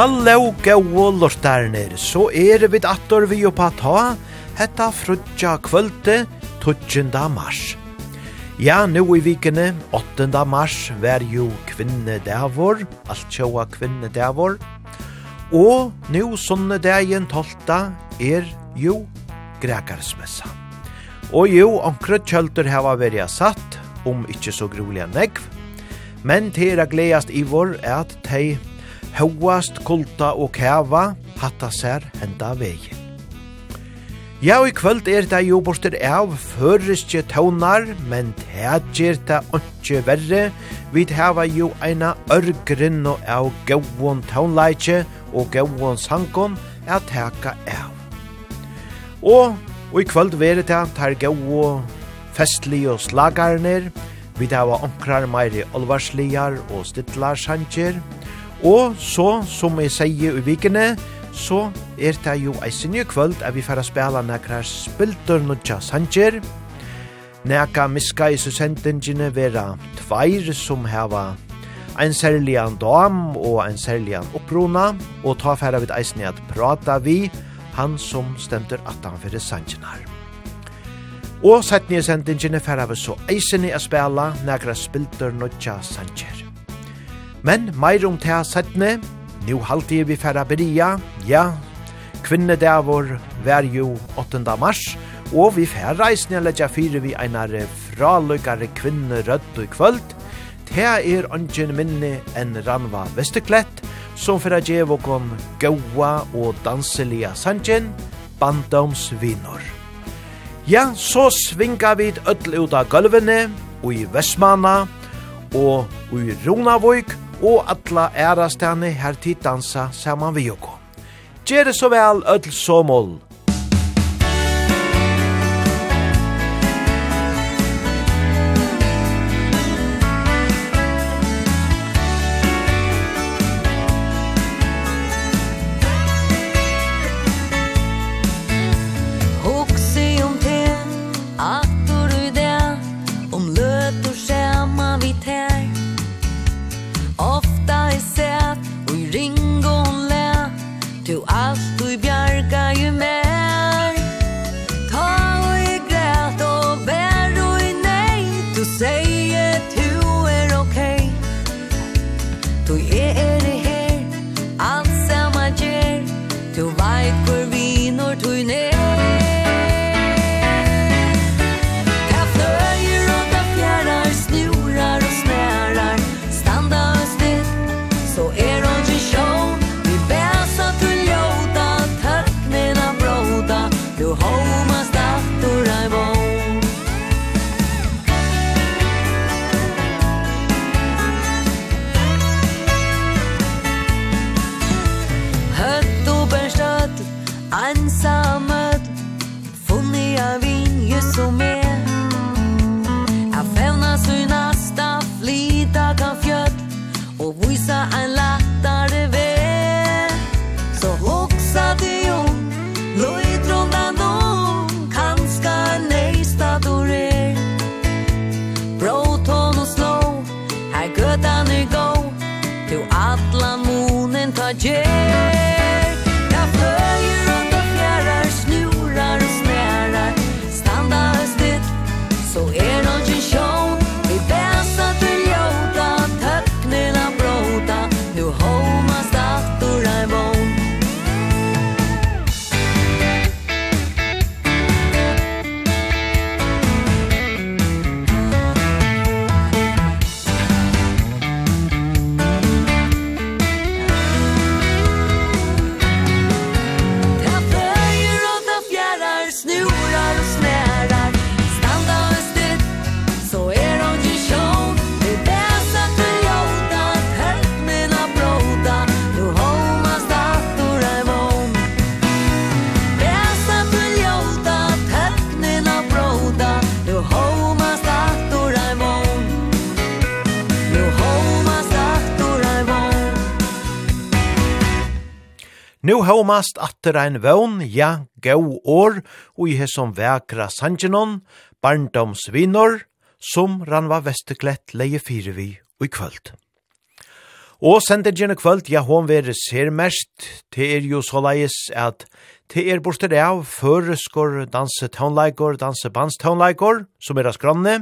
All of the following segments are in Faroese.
Hallo, gau lortarnir, så er vi attor vi oppa ta, hetta frutja kvölde 12. mars. Ja, nu i vikene, 8. mars, vær jo kvinne davor, alt tjóa kvinne davor. Og nu sånne dagen 12. er jo grekarsmessa. Og jo, onkre kjölder hava verja satt, om ikkje så grulig negv, men til å gledast ivor er at tei Hauast, kulta og kæva, hatta sær henda vegin. Ja, og i kvöld er det jo borster av føreske tøvnar, men det gjer det ikke verre. Vi hava jo eina ørgrinn og av gauon tøvnleitje og gauon sankon er teka av. Og, og i kvöld veri det tar gauo festlig og slagarner, vi hava omkrar meiri olvarsligar og stittlar sankjer, Og så, som jeg sier i vikene, så er det jo ei sinje kvöld at vi får spela nekra spiltur nudja sanger. Nekka miska i susendingene vera tveir som heva ein særligan dam og ein særligan opprona, og ta færa vid eisne at prata vi, han som stemter at han fyrir sangenar. Og sett nye sendingene færa vi så eisne a spela nekra spiltur nudja sanger. Men meir om det settne, nu halte vi færa beria, ja, kvinnedavor vær jo 8. mars, og vi færa reisne letja fyre vi einare fraløkare kvinnerødt og kvöld, det er ungen minne enn Ranva Vesterklett, som færa djev og kon gaua og danselia sanjen, bandomsvinor. Ja, så svinga vi öll ut av gulvene, og i Vestmanna, og i Ronavøyk, og alla ærastane her tid dansa saman vi joko. Gjere så vel, ödl somol. Nu homast atter ein vøvn, ja, gau år, og i hessom vekra sangenon, barndomsvinor, som ranva vesteklett leie fire vi og i kvöld. Og sender gjerne kvöld, ja, hon vere ser mest, te er jo såleis at te er borte det av føreskor, danse tånleikor, danse bandstånleikor, som er av skranne,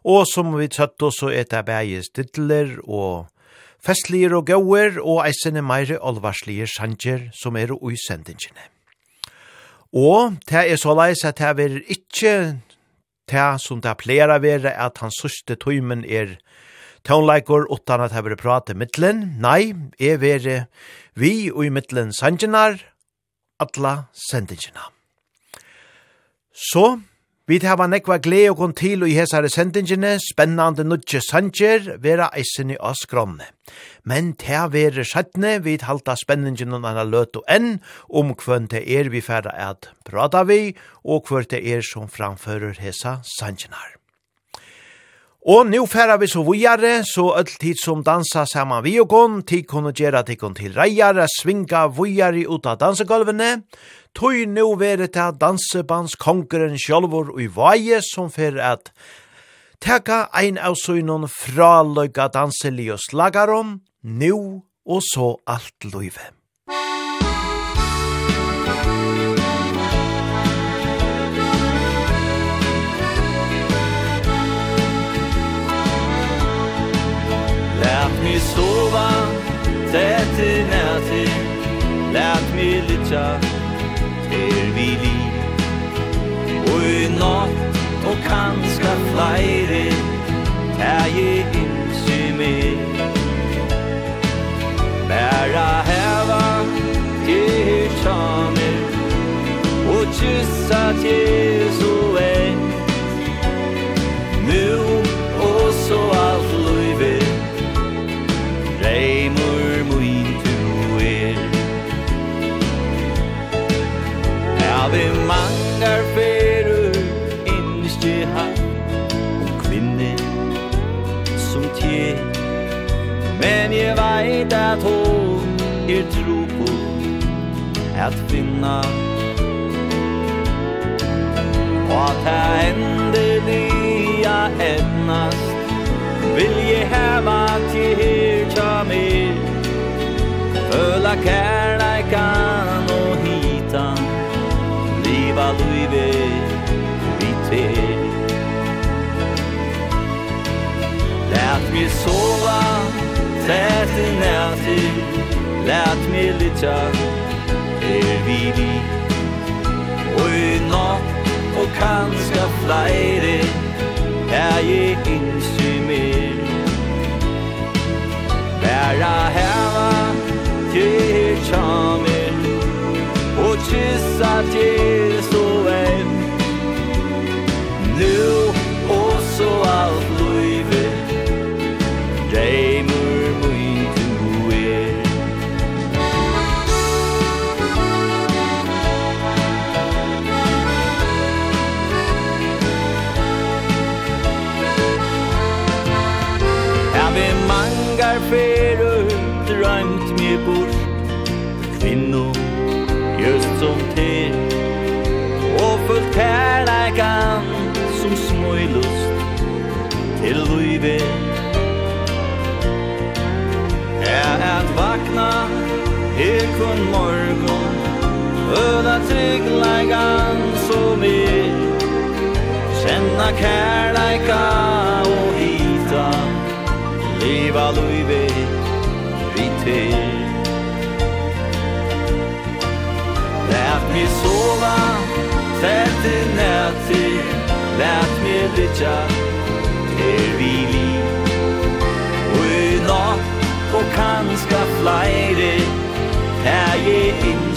og som vi tøtt oss og eta bægis stidler og festligir og gauer og eisene meire alvarslige sanger som er ui sendingene. Og det er såleis at det er ikke det som det pleier å være at hans sørste tøymen er tøvnleikor utan at det er prat i middelen. Nei, er være vi og i middelen sangenar, atla sendingene. Så Vi hava nekva glede og kon til og i hesare sendingene, spennande nudje sanger, vera eisen i oss skronne. Men ta vera sjattne, vi halda spenningen og anna løt og enn, om hvem det er vi færa at prata vi, og hvem det er som framfører hesa sangenar. Og nu færa vi så vujare, så öll tid som dansa saman vi og kon, tid kunne gjerra tikon til reiare, svinga vujare ut av dansegolvene, og Tøy nu vere ta dansebands kongeren sjálfur og i vaje som fer at teka ein av søgnon fra løyga danselig og slagaron, nu og så alt løyve. Lät mig sova, tätt i nätig Lät mig lytja er vi liv Og i natt og kanska flere Tæje hilse med Bæra heva til tjamer Og kyssa til sol langar ferur Innist i hatt Om kvinne som tje Men jeg veit at hon er tro på At finna. Og at det endelige etnast Vil jeg heva til her tja mer Føla kærleikan og hitan Liva lo fel Lät mig sova Tät i nätet Lät mig lytja Er vi li Och i natt Och kanska flere Er jeg innsy mer Bæra heva Til tjamer Og kyssa til nu och så allt kärleika og hita Leva luive vi te Lät mig sova Tätt i nätti Lät mig lytja Er vi li Og i natt Og kanska flere Er jeg inn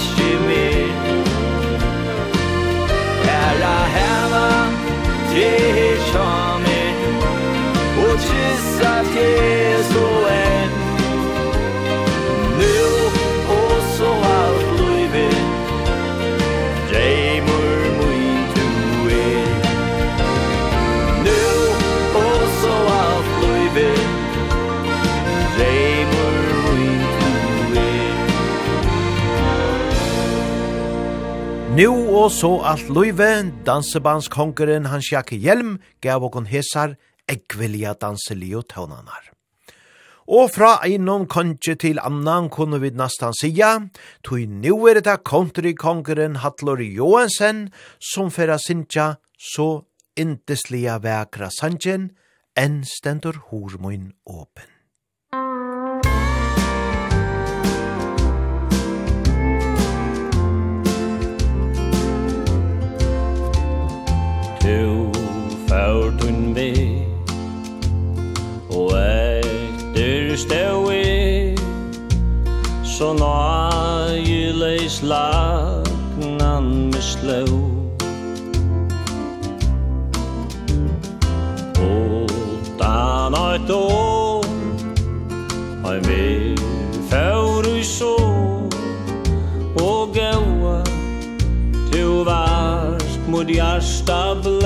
Jehoshua, o Tisat Jesu en Nu og så alt løyve, dansebandskongeren Hans Jakke Hjelm gav okon hesar ekvilja danselio tøvnanar. Og fra einon konje til annan kunne vi nastan sia, tui nu er det country-kongeren Hatlor Johansen som færa sinja så indeslia vekra sanjen, enn stendur hormoin åpen. tu fær tun vi Og etter stau i Så nøyleis lagnan misløv stable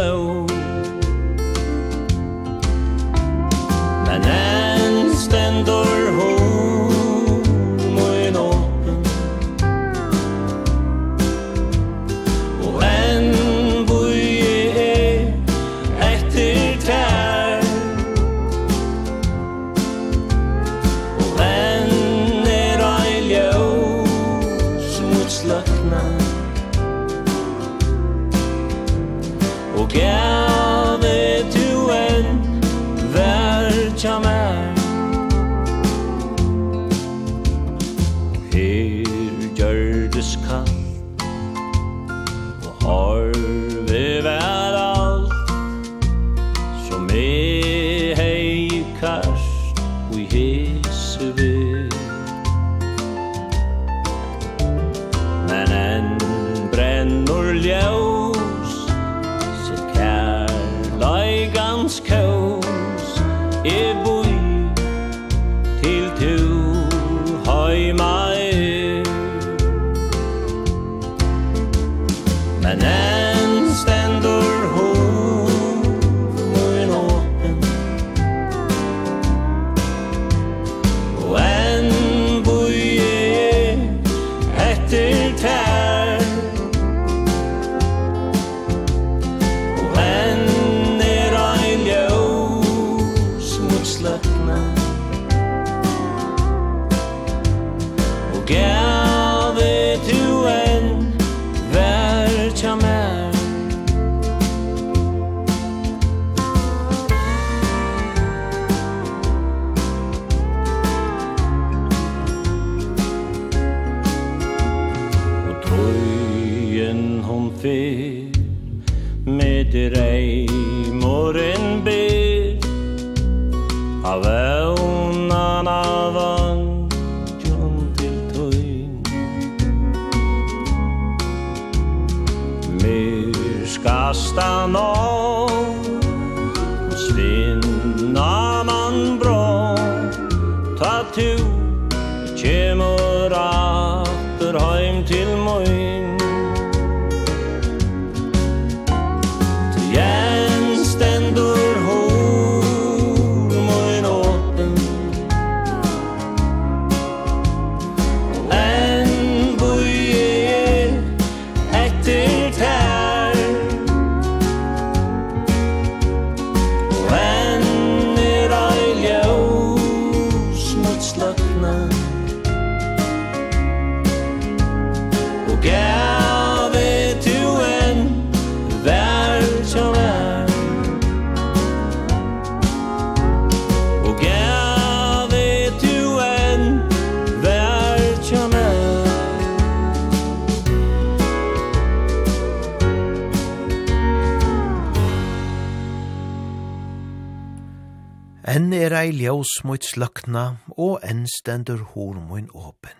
ei ljós mot sløkna, og enn stendur hår mun åpen.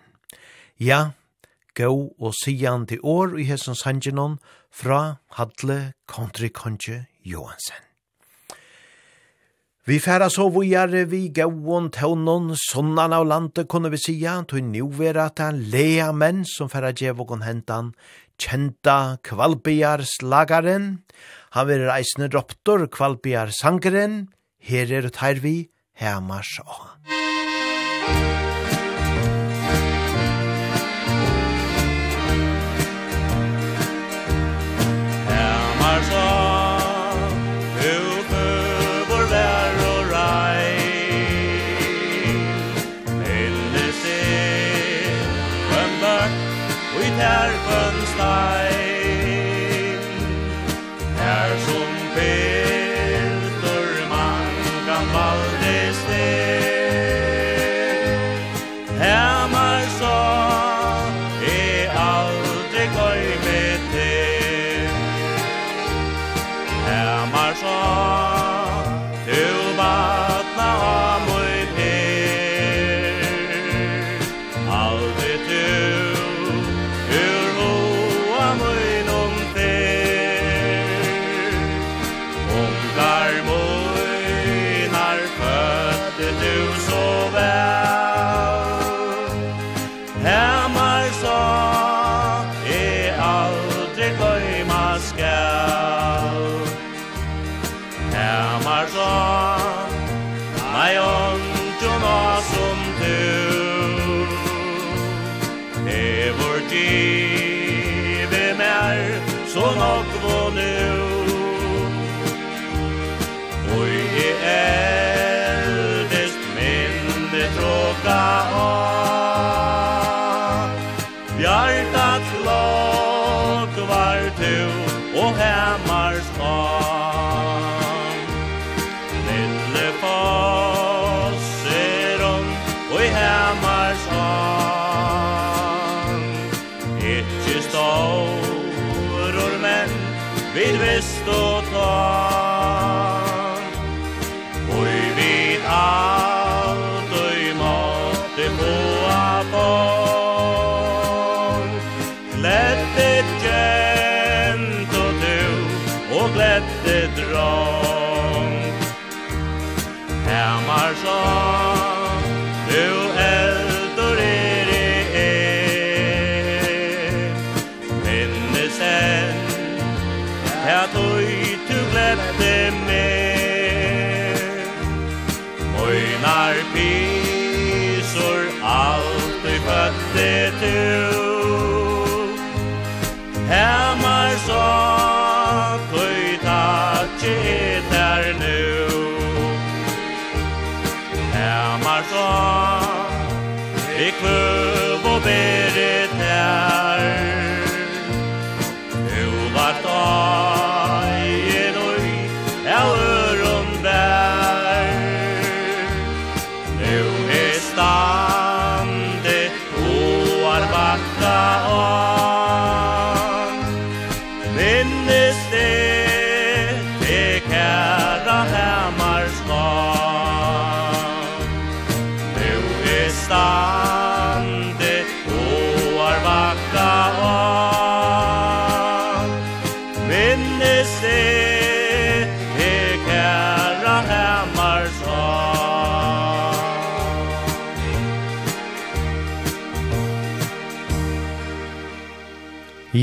Ja, gå og sian til år i hessens hangenon fra Hadle Country Conche Johansen. Vi færa så vujare vi gauon tøvnon, sonnan av landet kunne vi sia tog nu vera ta lea menn som færa djevokon hentan, kjenta kvalbiar slagaren, han vil reisne droptor kvalbiar sangeren, her er tær vi hemmars av.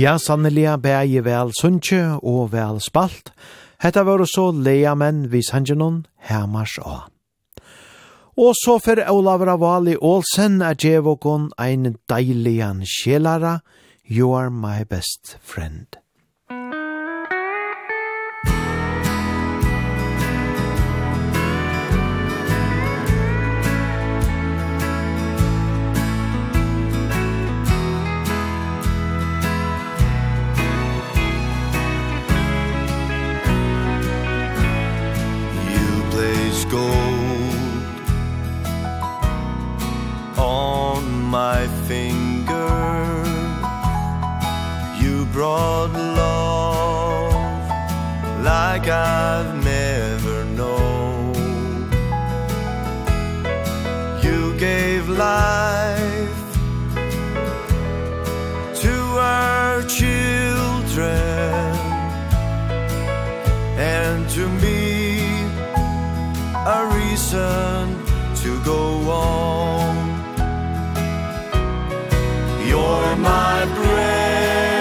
Ja, sannelia bæg vel sunnje og vel spalt. Hetta var så leia menn vis hangenon hermars a. Og så for Olav Ravali Olsen er djevokon ein deilian sjelara, you are my best friend. my finger. You brought love Like I've never known. You gave life To our children And to me A reason to go on for my bread.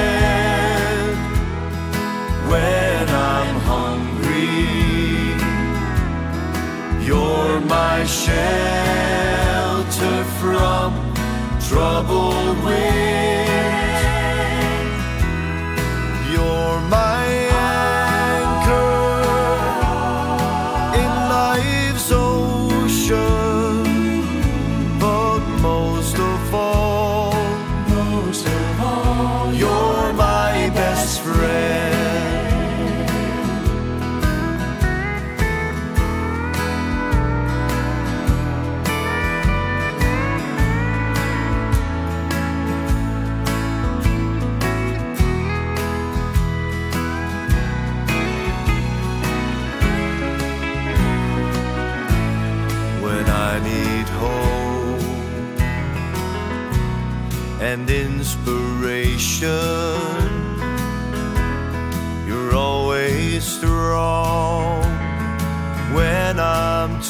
When I'm hungry You're my shelter from troubled wind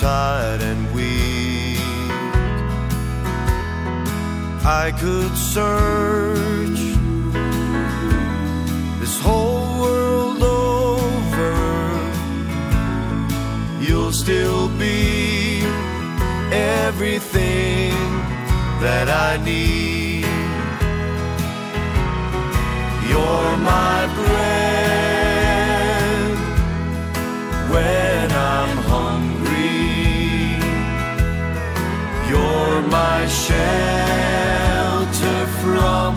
tired and weak. I could search this whole world over. You'll still be everything that I need. You're my breath. my shelter from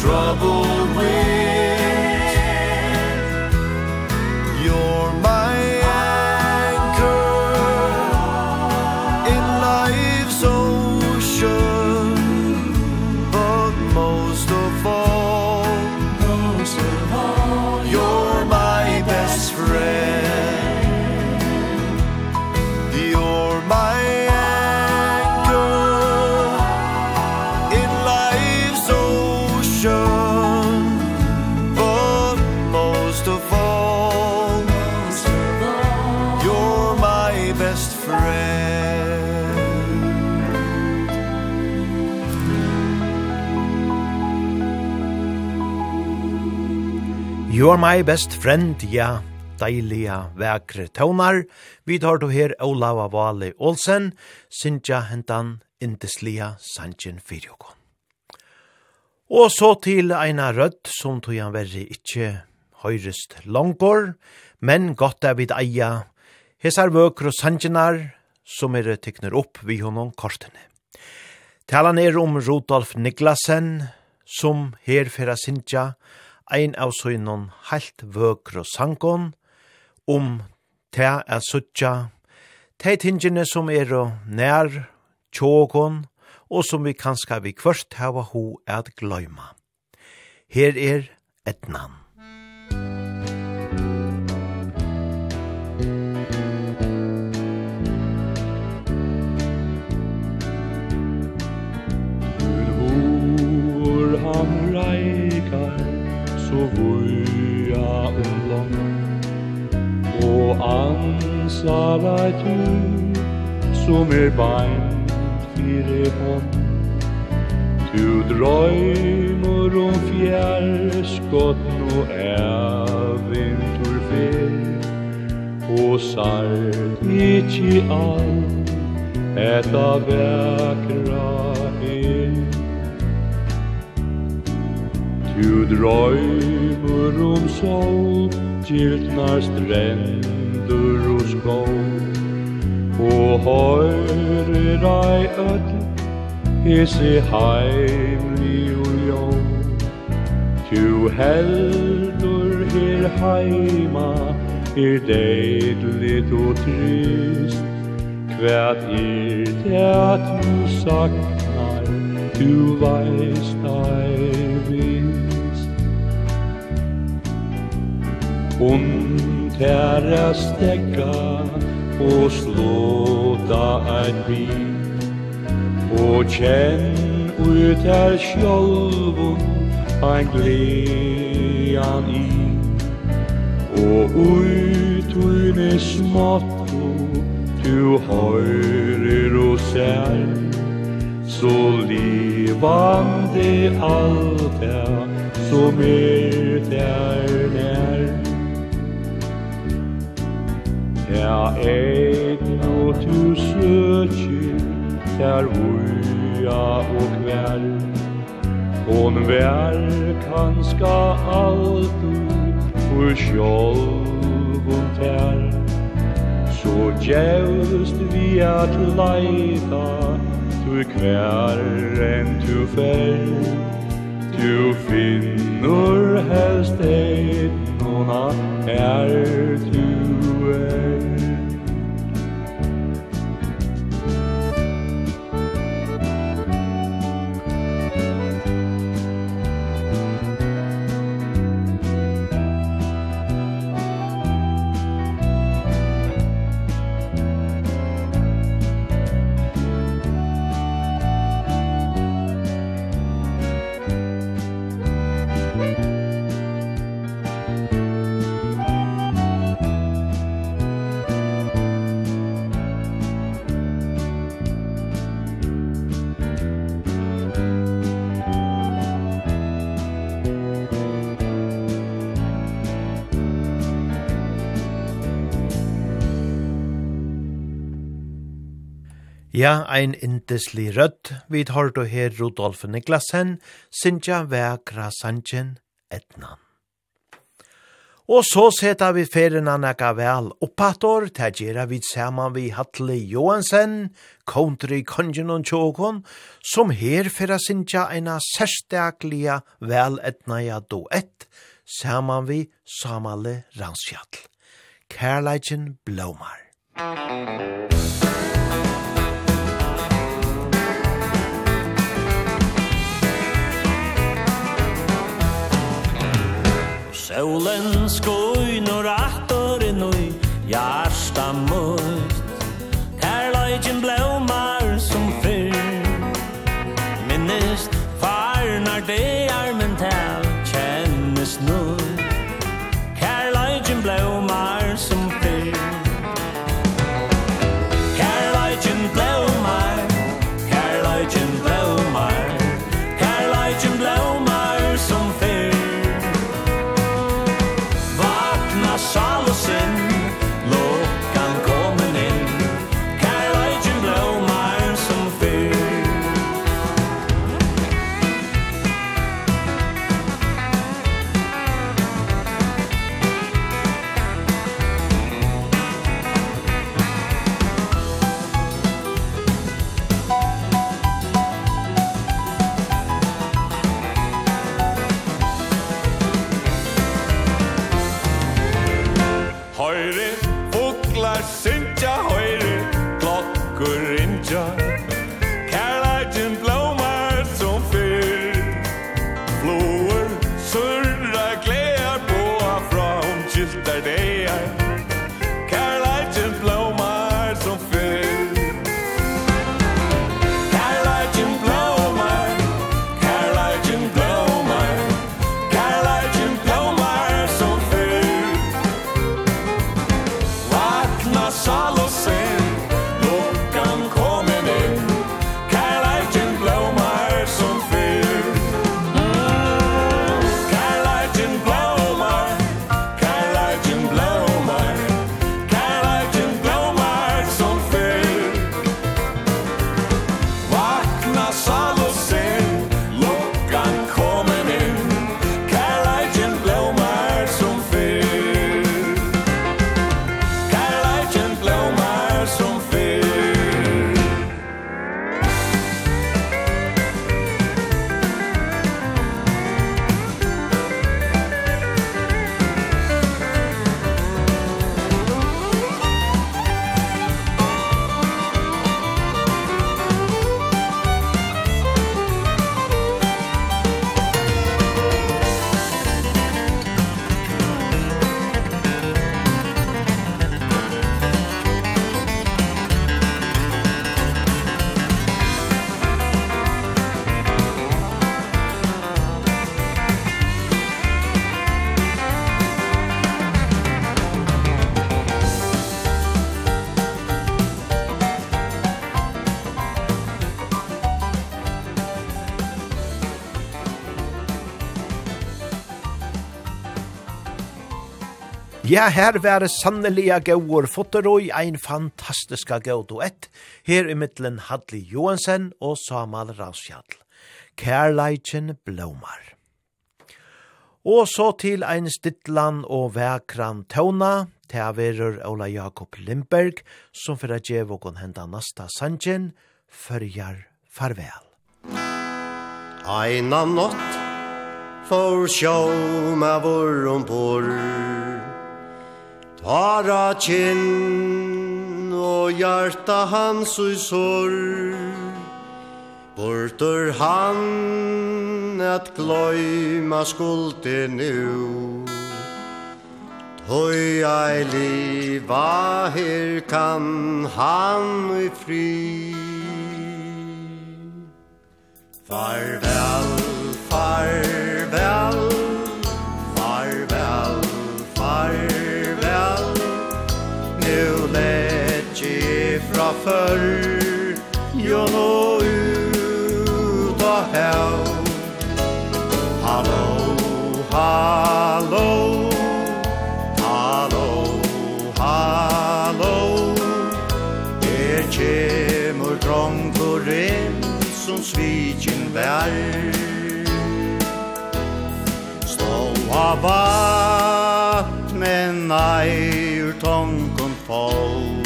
troubled winds You are my best friend, ja, deilige, vekre tøvnar. Vi tar du her Olav Vali Olsen, Sintja hentan indeslia Sanjen Fyrjoko. Og så til eina rødt som tog han verri ikkje høyrest langkår, men godt er vid eia hesar vøkro sanjenar som er tykner opp vi honom kortene. Talan er om Rodolf Niklasen som her fyrra Sintja, ein av søgnon heilt vøkro sangon om te er suttja, te tingene som er nær tjågon, og som vi kanska vi kvørst hava ho at gløyma. Her er etnan. så vuja umlong Og ansar eit du som er beint fyrir hånd. Du drøymor om fjærskott no eventur fer. Og sart ikkje all etta vekra Du drøymer om sol Gildnar strendur og skov Og høyrer ei öll Hese heimli og ljó Tu heldur her heima Er deidlit og trist. Kvært er det at du saknar? Du veist ei Und herres stekka og slåta ein bi Og kjenn ut her sjolvun ein glean i Og ut uine smatto tu høyrer og ser Så livande alt er som er der nær. Ja, egn og tu sjøkje Der vuja og kvær Hon vær kanska alltid For sjolv og tær. Så djevst vi at leita Tu kvær enn tu fer. Tu finnur helst eit Nona er tu er. Ja, ein indeslig rødt, vi tar og her Rudolf Niklasen, Sintja Vekra Sanchen Etnan. Og så seta vi ferien annaka vel oppator, ta gjerra vi saman vi Hatle Johansen, country kongen og tjåkon, som her fyrra Sintja eina særstaklia vel etnaja duett, saman vi Samale Ransjall. Kærleikjen Blomar. Solen skoinar attor i noi, jarsta møy okkur innja Ja, her var det sannelige gauur fotteroi, ein fantastiska gau duett, her i middelen Hadli Johansen og Samal Rausjall. Kærleitjen blomar. Og så til ein stittlan og vekran tøvna, til verur Ola Jakob Lindberg, som fyrir at djevokon henda nasta sanjen, fyrjar farvel. Einan nått for sjåma vorum por Bara kinn og hjarta hans og sorg. Bortur han at gløyma skulde nu Tøy ei liva her kan han i fri Farvel, farvel, farvel, farvel letje fra før Jo nå ut og hev Hallo, hallo Hallo, hallo. Er kjemur drongur inn Som svikin vær. Stå av vatt, men nei fór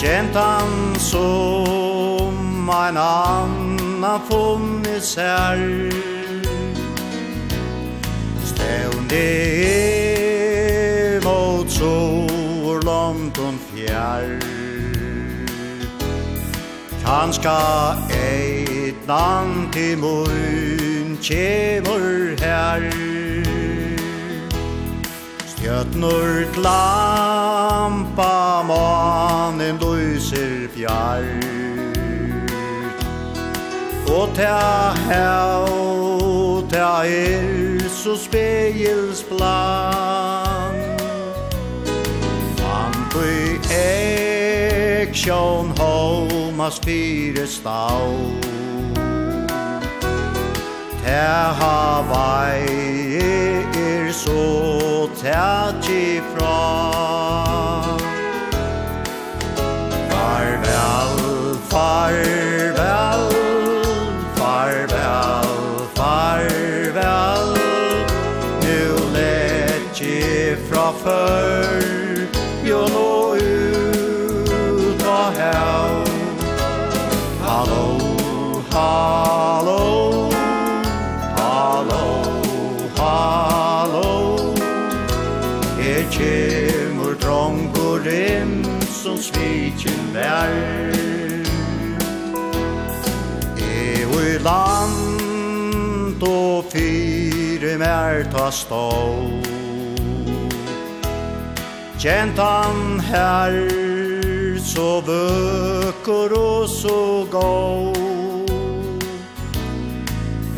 Gentan som ein annan funni sær. Stævni er mot sår langt og fjær. Kanska eitnan til mun kjemur herr Stjörnor glampa manen lyser fjärd Og ta hau, ta er så spegels spegelsblan Antui ek sjån homas fire stau. Ta ha havai er så tætje fra Farvel, farvel, farvel, farvel. Nu lett je fra før. vær E ui land og fyre mer ta stå Kjentan her så vøkker og så gå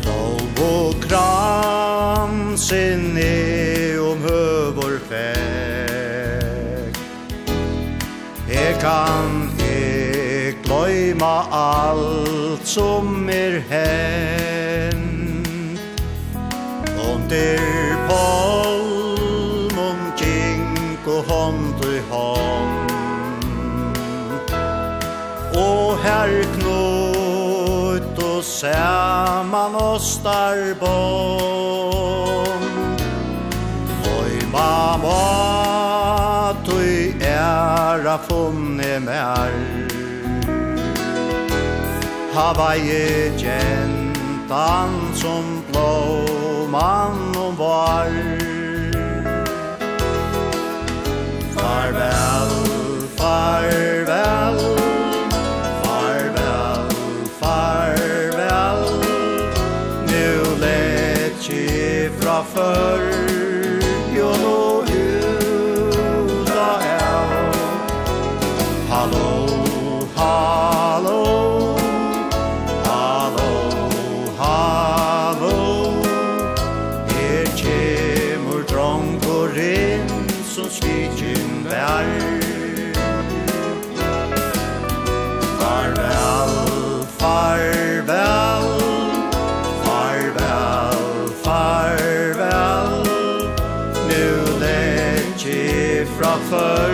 Lov og kransen er om høvor fær kan ek gløyma alt som er hen Under polm omkring og hånd i hånd Og her knut og saman og starbånd bara funne mer Hava je gentan som blåman om var. Farvel, farvel, farvel, farvel Nu let je fra før för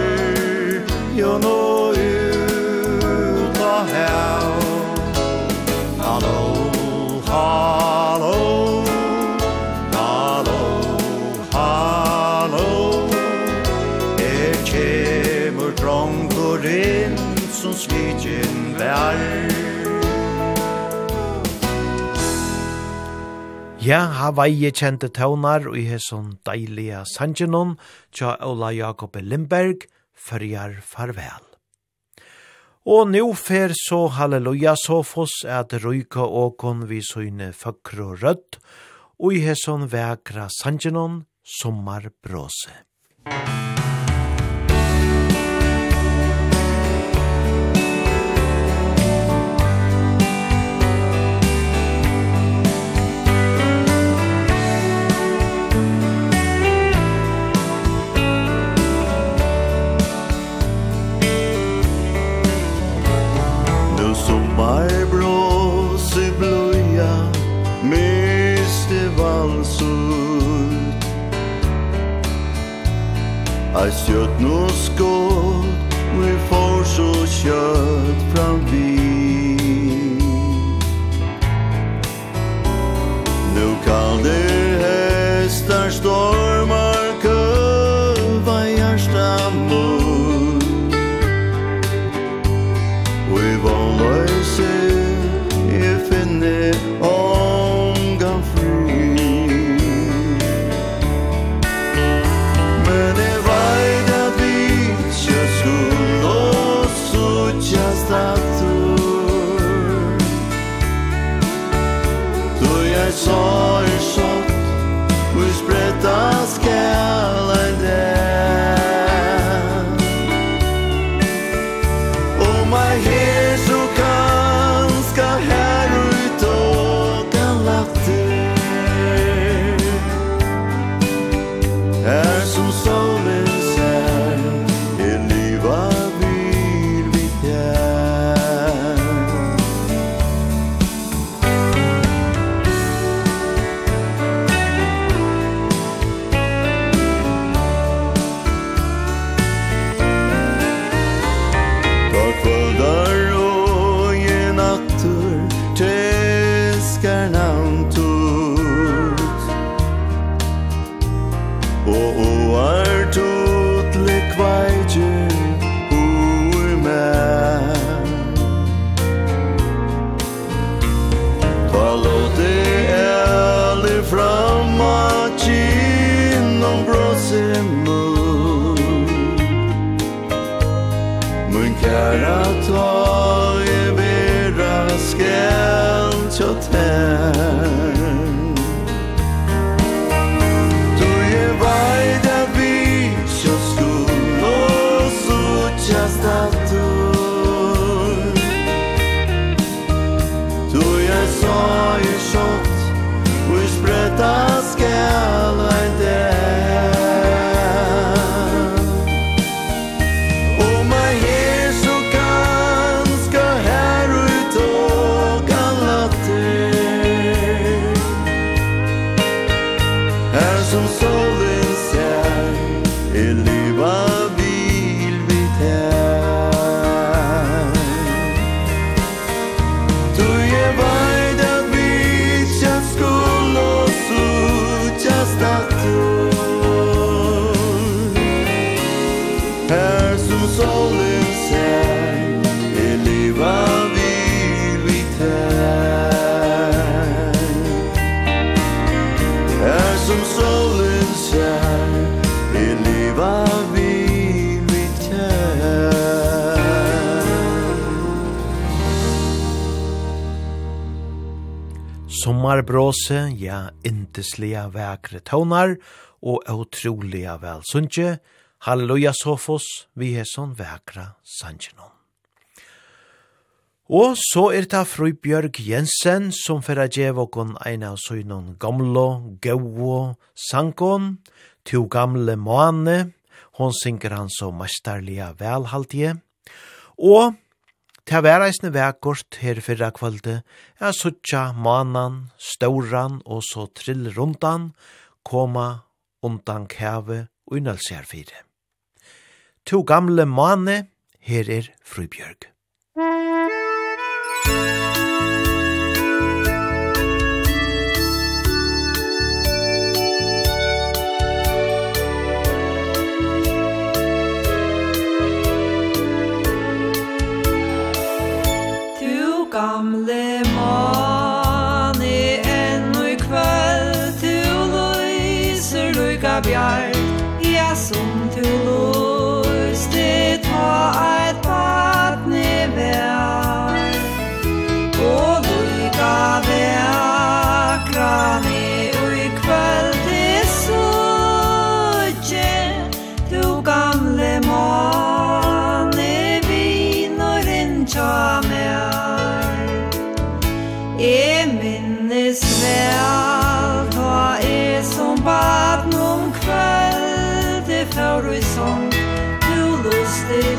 Ja, Hawaii kjente tøvnar og i hesson deilige sangenon tja Ola Jakob Lindberg, fyrjar farvel. Og nu fer så halleluja sofos at røyka åkon vi søgne føkro rødt og i hesson vekra sangenon sommarbrose. Musik Barbrosi bluja Miste valsut Ai stjött no skott Vi får så kött fram vi Nu kan det hästar stå är att brose, ja, inteslia vekre tånar, og utroliga velsunnje, halleluja sofos, vi er sånn vekra sanjenon. Og så er det fru Bjørg Jensen som fyrir a djev okon ein av søgnon gamlo, gauo, sankon, to gamle måne, hon synger han så mestarlige velhaltige, og Ta væreisne eisne vekkort her fyrra kvölde, er suttja manan, stauran og så trill rundan, koma undan kæve og innalsjær fire. To gamle mane, her er Frubjørg. Musik jar Ja, som til lust det ta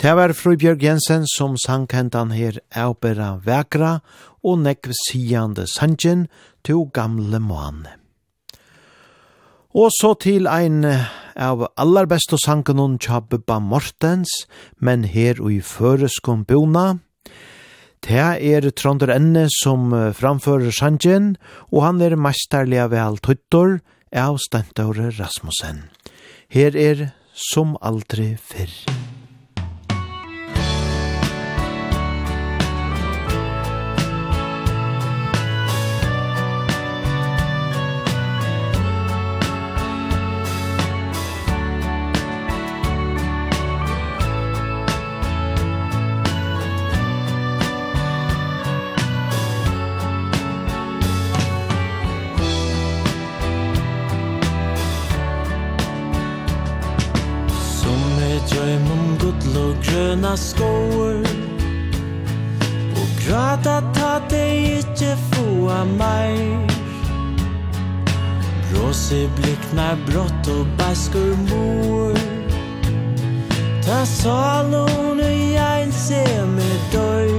Det var Frøybjørg Jensen som sang hentan her Aubera Vekra og nekv sigande sanjen to gamle mann. Og så til ein av allar beste sangen hun Chabba Mortens, men her og i føreskom bona. Det er Tronder Enne som framfører sangen, og han er mesterlig av all tøttor av Stentaure Rasmussen. Her er som aldri fyrr. drøymum gull og grøna skår Og gråta ta deg ikkje få meir. Bråse bliknar brått og baskur mor Ta salon og jeg se med døy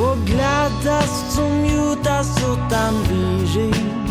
Og gladast som judas utan viring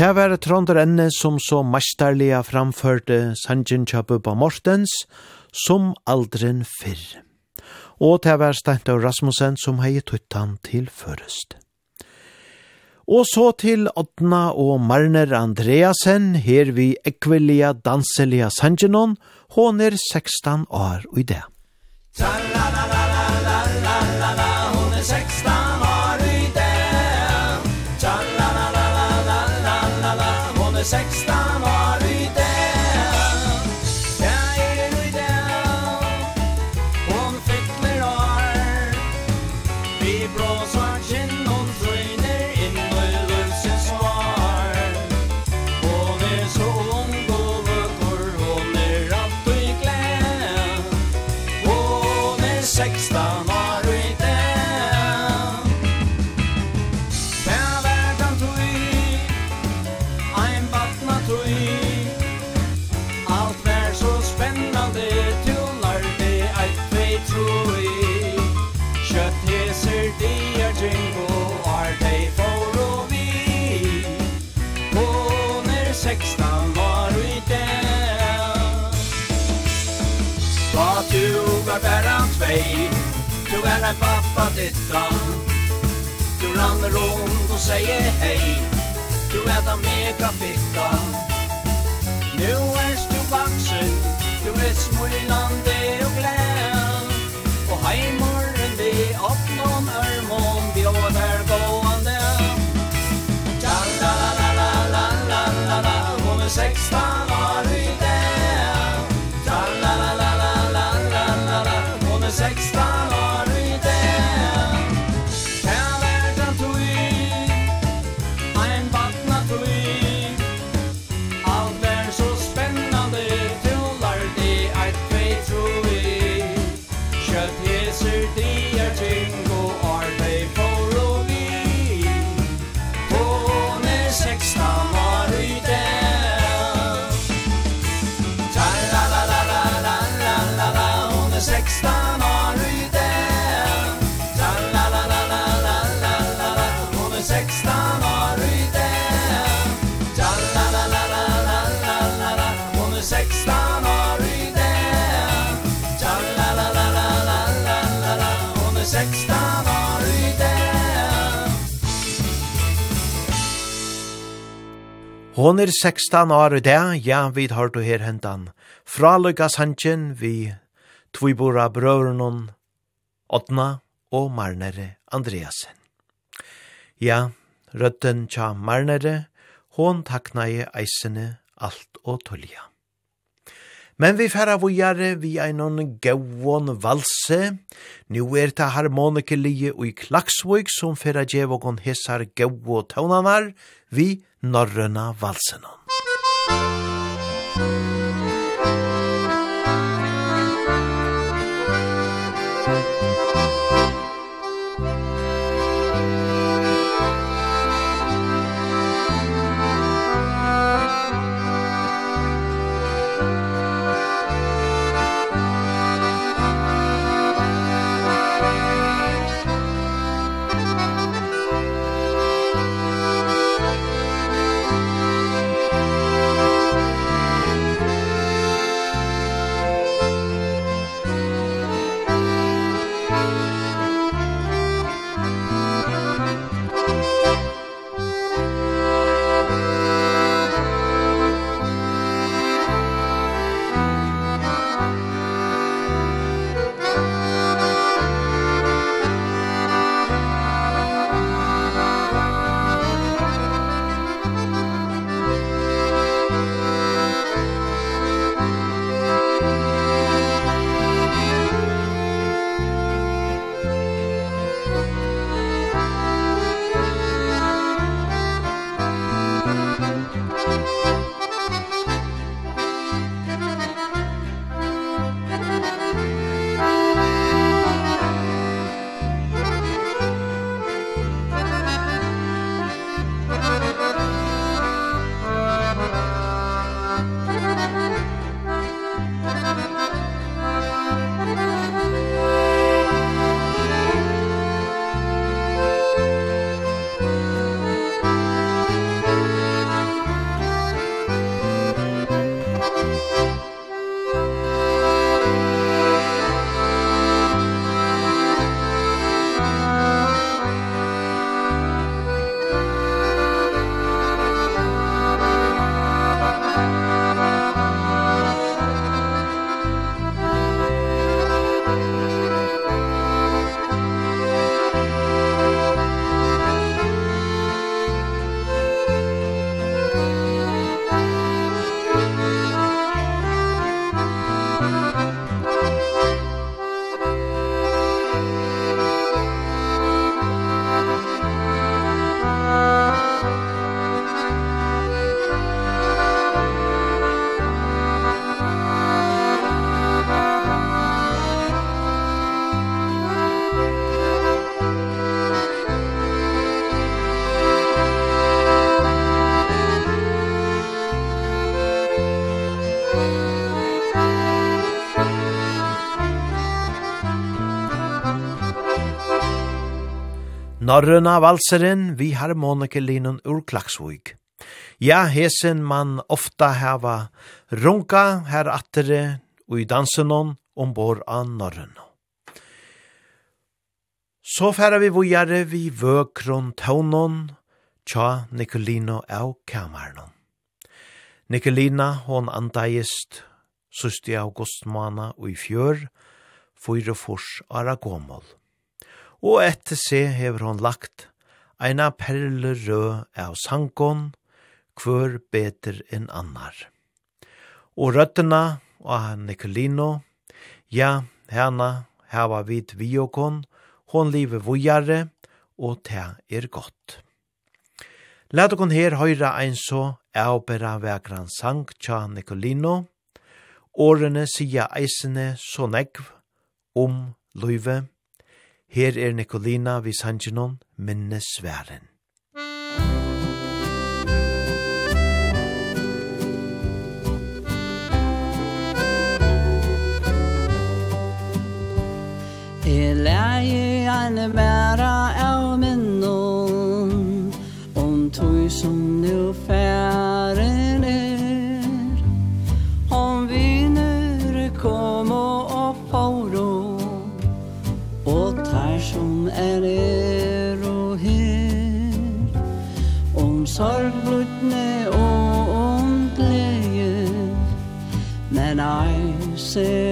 Det var Trondar Enne som så mestarlige framførte Sanjin Chabubba Mortens som aldrin fyrr. Og det var Steintav Rasmussen som hei tuttan til først. Og så til Odna og Marner Andreasen, her vi ekvelia danselia Sanjinon, hon er 16 år i det. La la la la la la la, hon er 16 med 16 träffat ditt grann Du rann runt och säger hej. Du äter megaficka Nu är du vuxen Du är smulande Hon er 16 år i dag, ja, vi har du her hentan. Fra Lukas Hansen, vi tvibora brøvrenon, Otna og Marnere Andreasen. Ja, rødden tja Marnere, hon takna i eisene alt og tullja. Men vi færa vujare vi einon gauon valse. Nu er ta harmonikelige og i klaksvøk som færa djevogon hesar gau og taunanar vi norrøna valsenon. Norrøna valseren vi harmonikerlinen ur Klaksvig. Ja, hesen man ofta hava runka her attere og i dansenon ombor av Norrøna. Så færa vi vujare vi vøkron taunon tja Nicolino av kamarnon. Nicolina hon andaist i august augustmana og i fjør, fyrir fors ara gomol og etter se hever hon lagt eina perle rød av sankon, kvør beter enn annar. Og røttena av Nicolino, ja, hana hava vid viokon, hon live vujare, og te er godt. Lad okon her høyra ein så eopera vekran sang tja Nicolino, årene sia eisene så negv om løyve, Her er Nikolina vi sanjinon minnesværen. Jeg lærer en mære se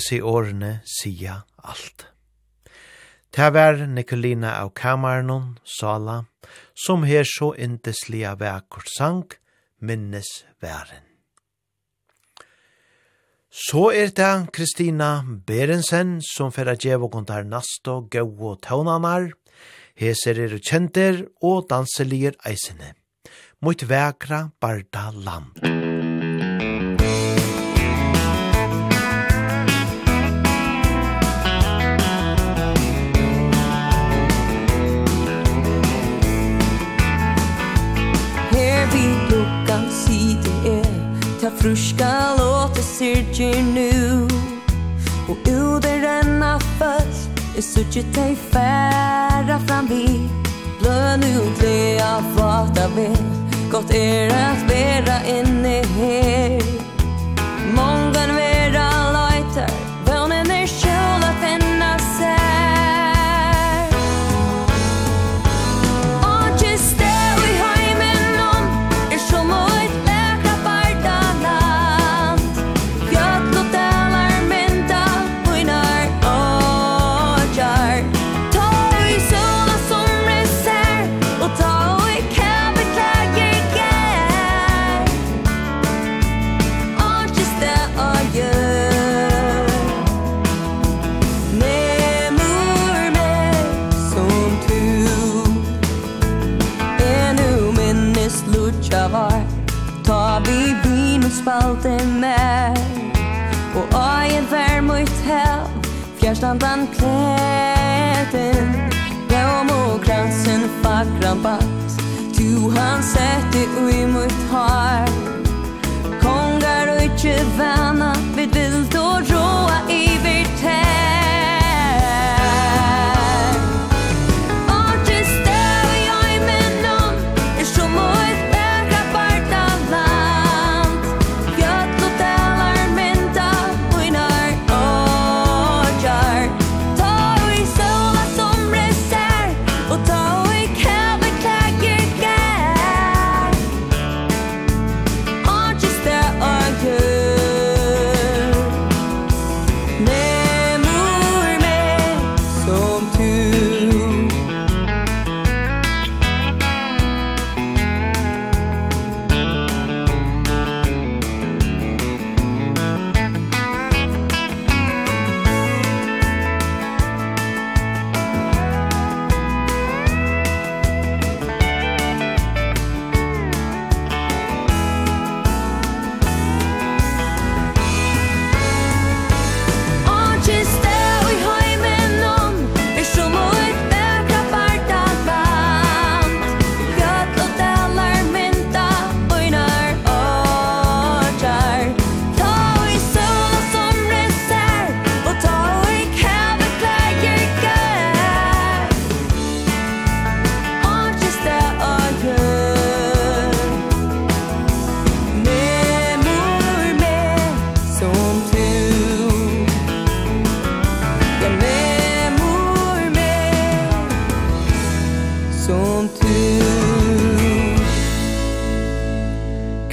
hese årene sia alt. Ta var Nikolina av Kamarnon, Sala, som her så indeslia vekkort sang, minnes væren. Så er det Kristina Berensen som fyrir djev og kontar nasto, gau og taunanar, heser er kjenter og danselier eisene. Mot vekra barda land. Fruska låter sirkir nu. Og uder renna først Jeg sutje teg færa fram vi Bløn ut lea fata vel Gott er at vera inne her Mångan vera vackra band Du han sätter i mitt hår Kongar och inte vänner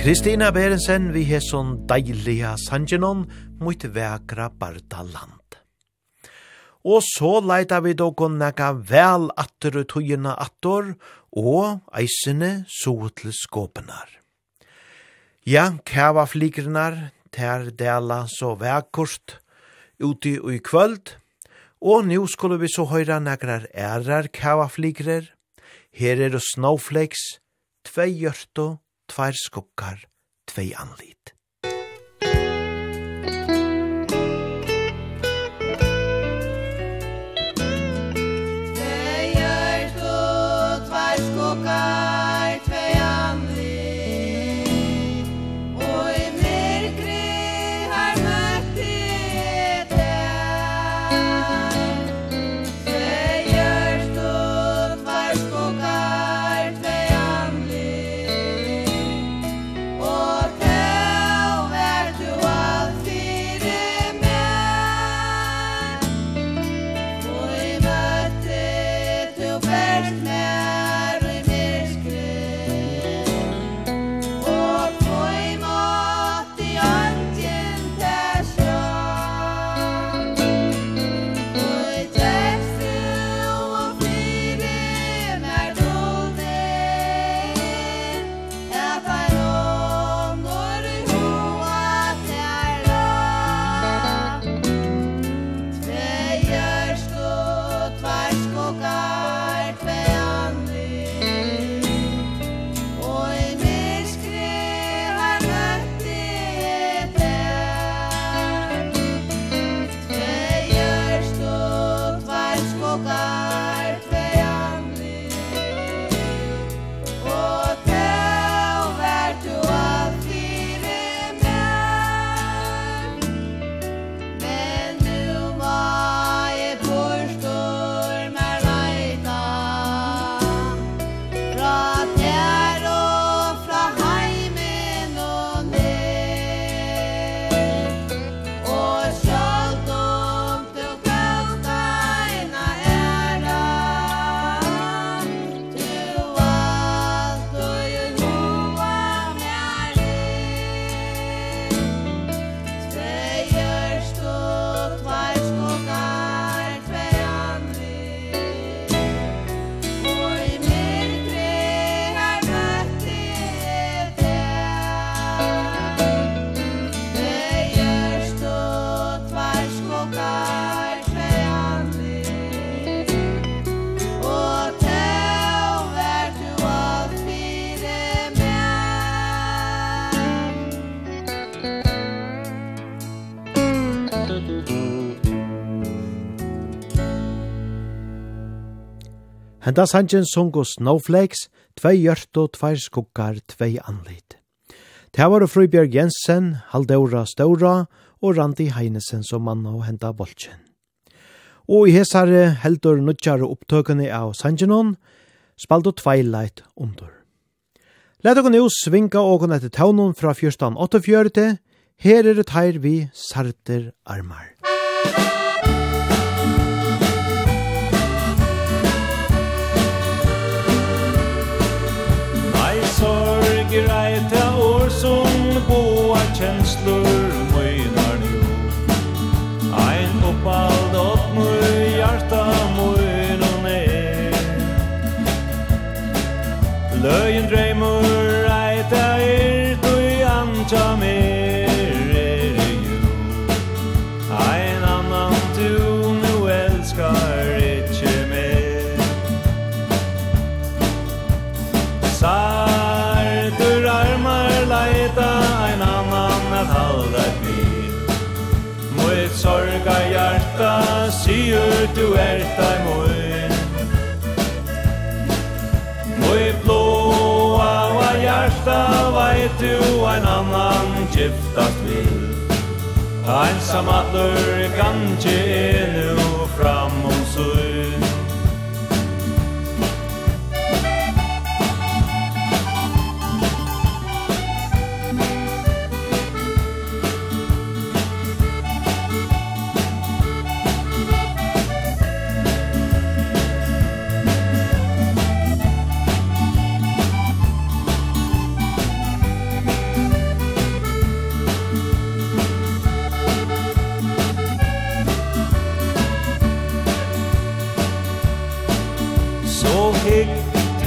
Kristina Berensen vi hesson deiliga sangenon mot vekra bardaland. Og så leita vi dogon nega vel atter og tøyina attor, og eisene så til skåpenar. Ja, kæva flikrinar, ter dela så vekkort, uti og i kvöld, og nu skulle vi så høyra negrar ærar kæva flikrer, her er det snowflakes, tvei hjørto, tvær skukkar, tvei anlit. Henda sangen sungo Snowflakes, tvei hjørt og tvei skuggar, tvei anlit. Det var Frøybjørg Jensen, Haldeura Staura og Randi Heinesen som mann og henda bolchen. Og i hesare heldur nutjar opptøkene av sangenon, spaldo Twilight under. Leta okkur nu svinga okkur etter taunon fra 14.48, her er det her vi sarter armar. Musik aldrig du ein annan giftast vil. Einsamallar ganske er nu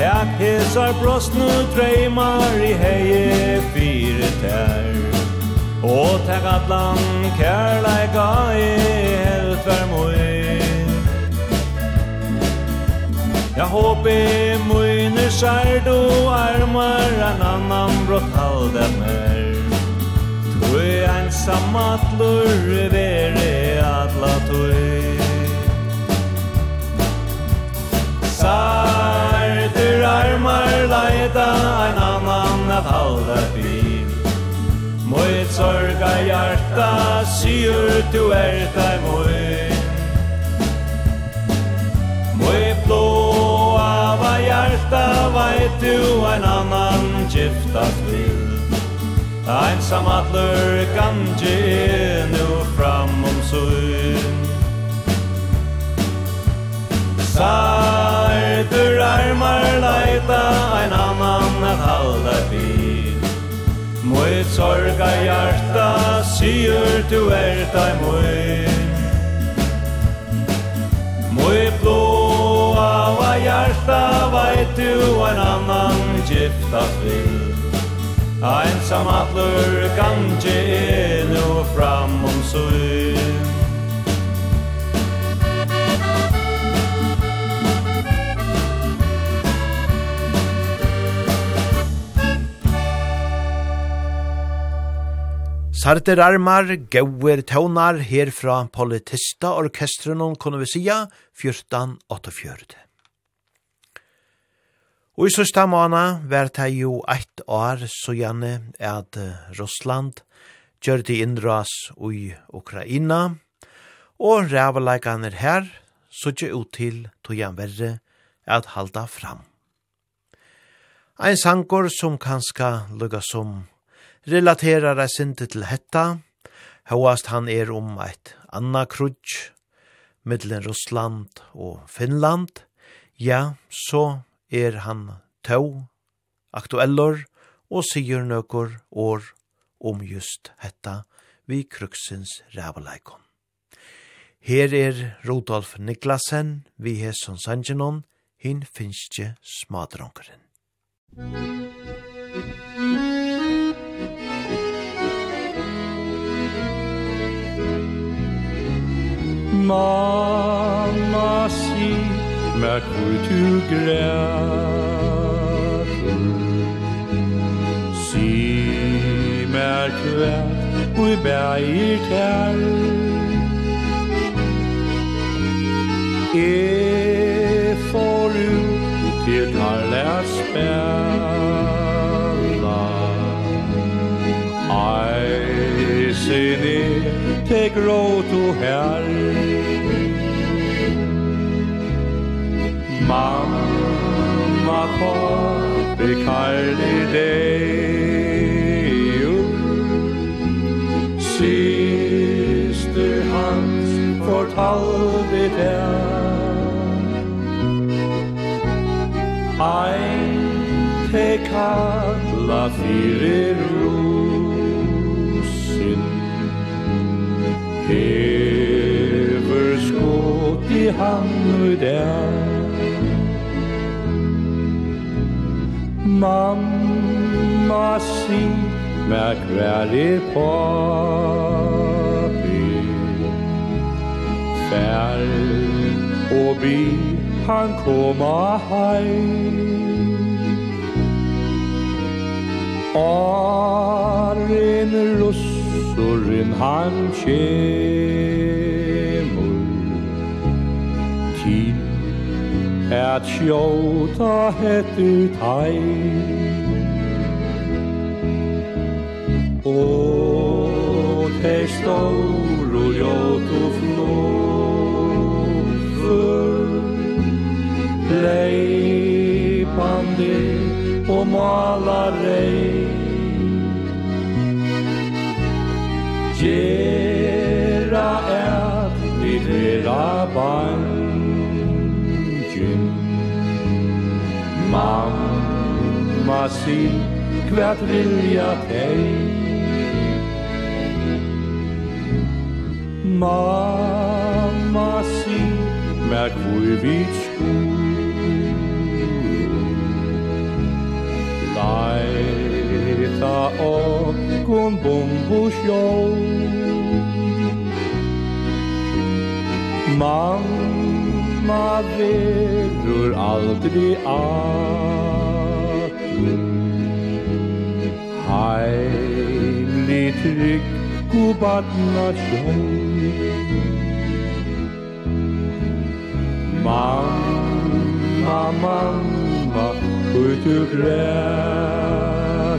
Tak hesar brostnu dreymar i heie fire tær. Og tak atlan kærleika i helt vær moi Ja hopi moine skjær du armar en annan brott halda mer Tui ensam atlur vere atla tui Sa armar leita ein annan at halda bi Moi sorga hjarta sigur du er tei moi Moi blåa va hjarta veit du ein annan giftast vil Einsam atler gangi nu fram om so Sa Etter armar leita ein annan at halda vid. Mui sorga hjarta sigur du er moi. Moi Mui blåa va hjarta veit du ein annan gifta fyr Einsam atlur gangi er nu fram om sur Sarter armar, gauer tøvnar herfra politista orkestrenon kunne vi sia 1448. Og i sørsta måna var det jo eit år så gjerne at Russland gjør det innras i Ukraina, og ræveleikene her så gjør ut til tog han verre at halda fram. Ein sankor som kanska lukka som relaterar ei sinte til hetta, Hóast han er om eit anna krudj, middelen Russland og Finland, ja, så er han tau, aktuellor og sigur nøkur år om just hetta vi kruksins rævaleikon. Her er Rodolf Niklasen, vi hesson sanjenon, hin finskje smadronkeren. mamma si Merk hvor du græter Si mer kvær Hvor bæger tær. E får du Til tar lært spela Ei inte gråt, o Herre Mamma, vi kalli deo Syster hans fortalde der Ein te kalla fyrir ro. Hever skot i hand og i dag. Mamma si Mer kvær papi Fær og bi Han koma heim. Arin russ Pastorinn han kjemur Til at sjóta heti tæ Og te stóru ljótu ljót flófur Leipandi og malarei gera er vi vera bangin Mamma si kvært vilja tei Mamma si mer kvui vit skulle Dei ta o kun bumbu show Mamma verur aldri atur. Heimli trygg gubatna sjón. Mamma, mamma, ut du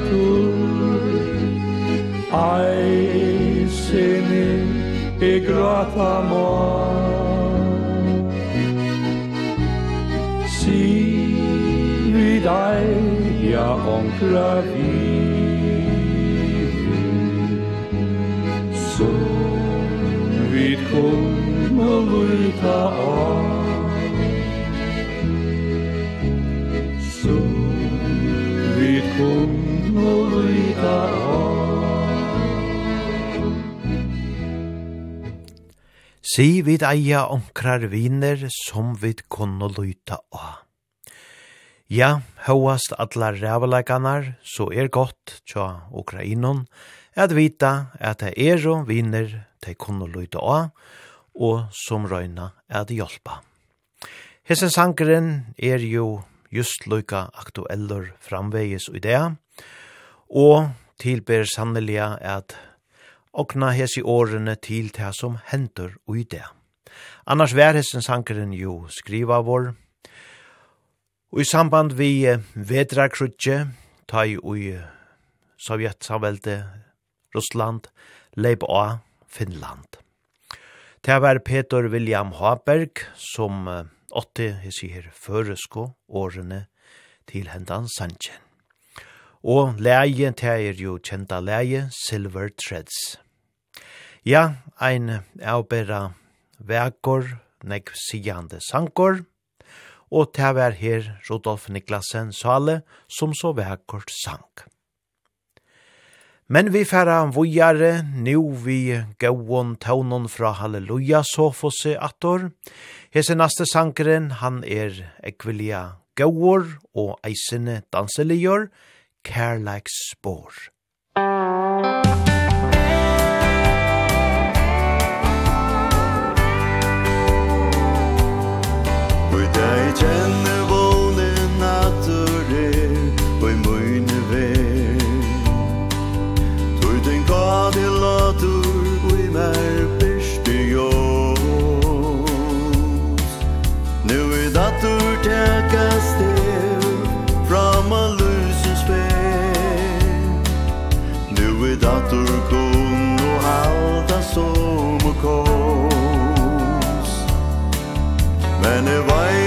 natur Ai, sini, igrata mor Si, vi deg, ja, onkla vi Så, vi kommer luta av Si vid eia onkrar viner som vid kunne luta av. Ja, høyast atla rævleikanar, så er godt tja Ukrainon, at vita at det er og viner de kunne luta av, og som røyna at hjelpa. Hessen sankeren er jo just luka aktueller framvegis i det, og tilber sannelig at okna hesi årene til det som hender ui det. Annars vær hessen sankeren jo skriva vår, og i samband vi vedrakrutje, ta i ui Sovjetsamvelde, Russland, leip av Finland. Det var Peter William Haberg som åtte hesi her føresko årene til hendan sanjen og leie, det er jo kjenta leie, Silver Threads. Ja, ein avbera vekor, nek sigande sankor, og det var her Rudolf Niklasen Sale som så vekort sank. Men vi færa vujare, nu vi gauon taunon fra Halleluja sofose attor. Hese naste sankeren, han er ekvilia gauor og eisene danseligjør, kærleiks spår. Men det var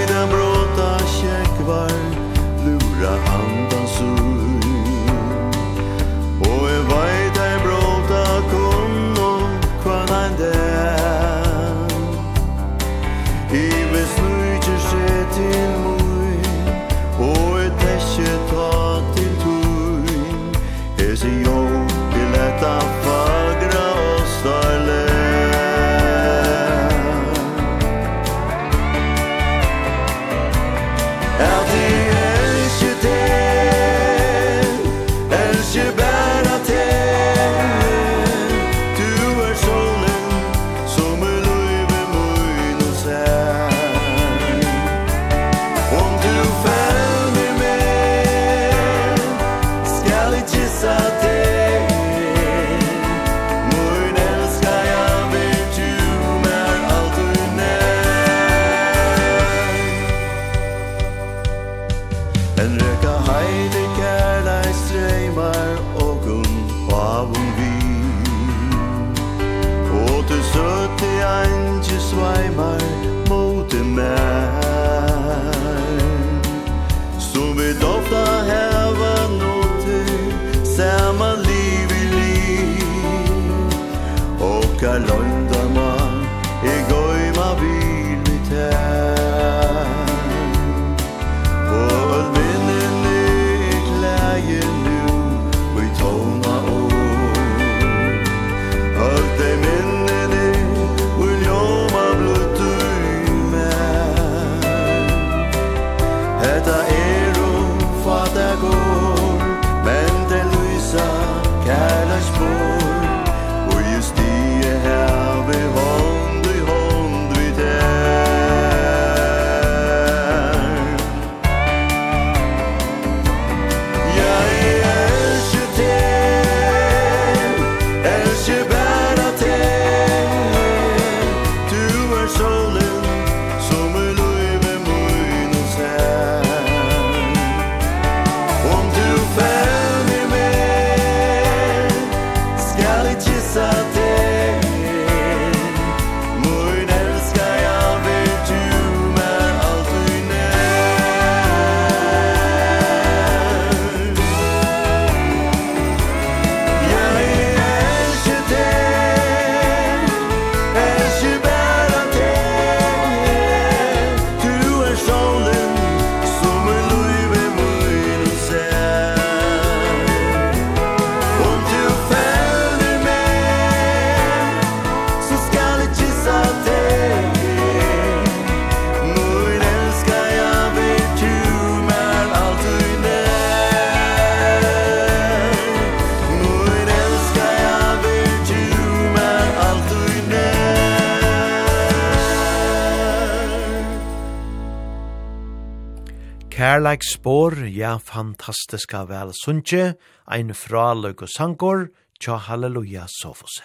Kærleik spår, ja fantastiska vel sunnje, ein fra løg og sankor, tja halleluja sofose.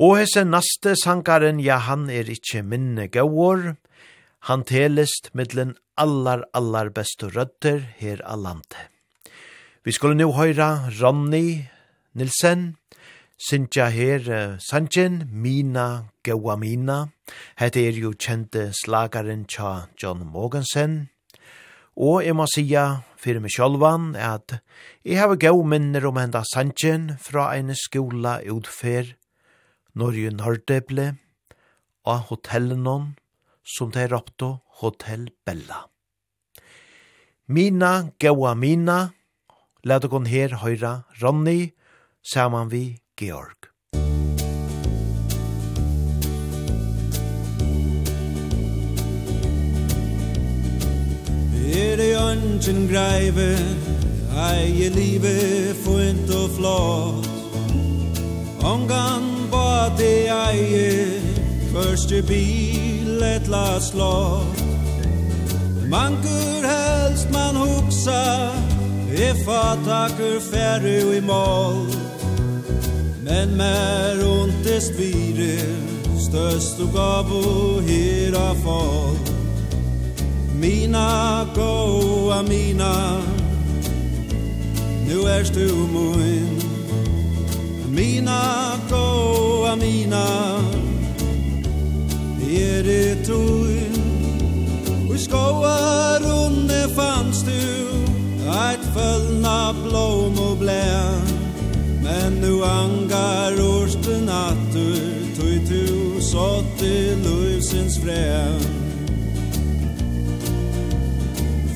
Og hese naste sangaren, ja han er ikkje minne gauor, han telest middelen allar, allar bestu rødder her av landet. Vi skulle nu høyra Ronny Nilsen, Sintja her Sanjen, Mina, Gaua Mina. Hette er jo kjente slagaren tja John Mogensen. Og jeg må sija fyrir meg sjolvan at jeg hava gau minner om henda Sanchen fra ein skola utfer Norge Nordeble og hotellenon som det er Hotel Bella. Mina, Gaua Mina, Lad okon her høyra Ronny, saman vi Georg. Er det ønsken greive, eie livet funt og flott. Ongan bad det eie, første bil et la slott. Mankur helst man hugsa, if a takur færre i mål. En mer ont det svire Størst og gav og hera fall Mina goa mina Nu er du mun Mina goa mina Er det tøy Og skoa runde fanns du Eit følna blom og blær Men nu angar orsten attur Tui tu sått i lusens frem.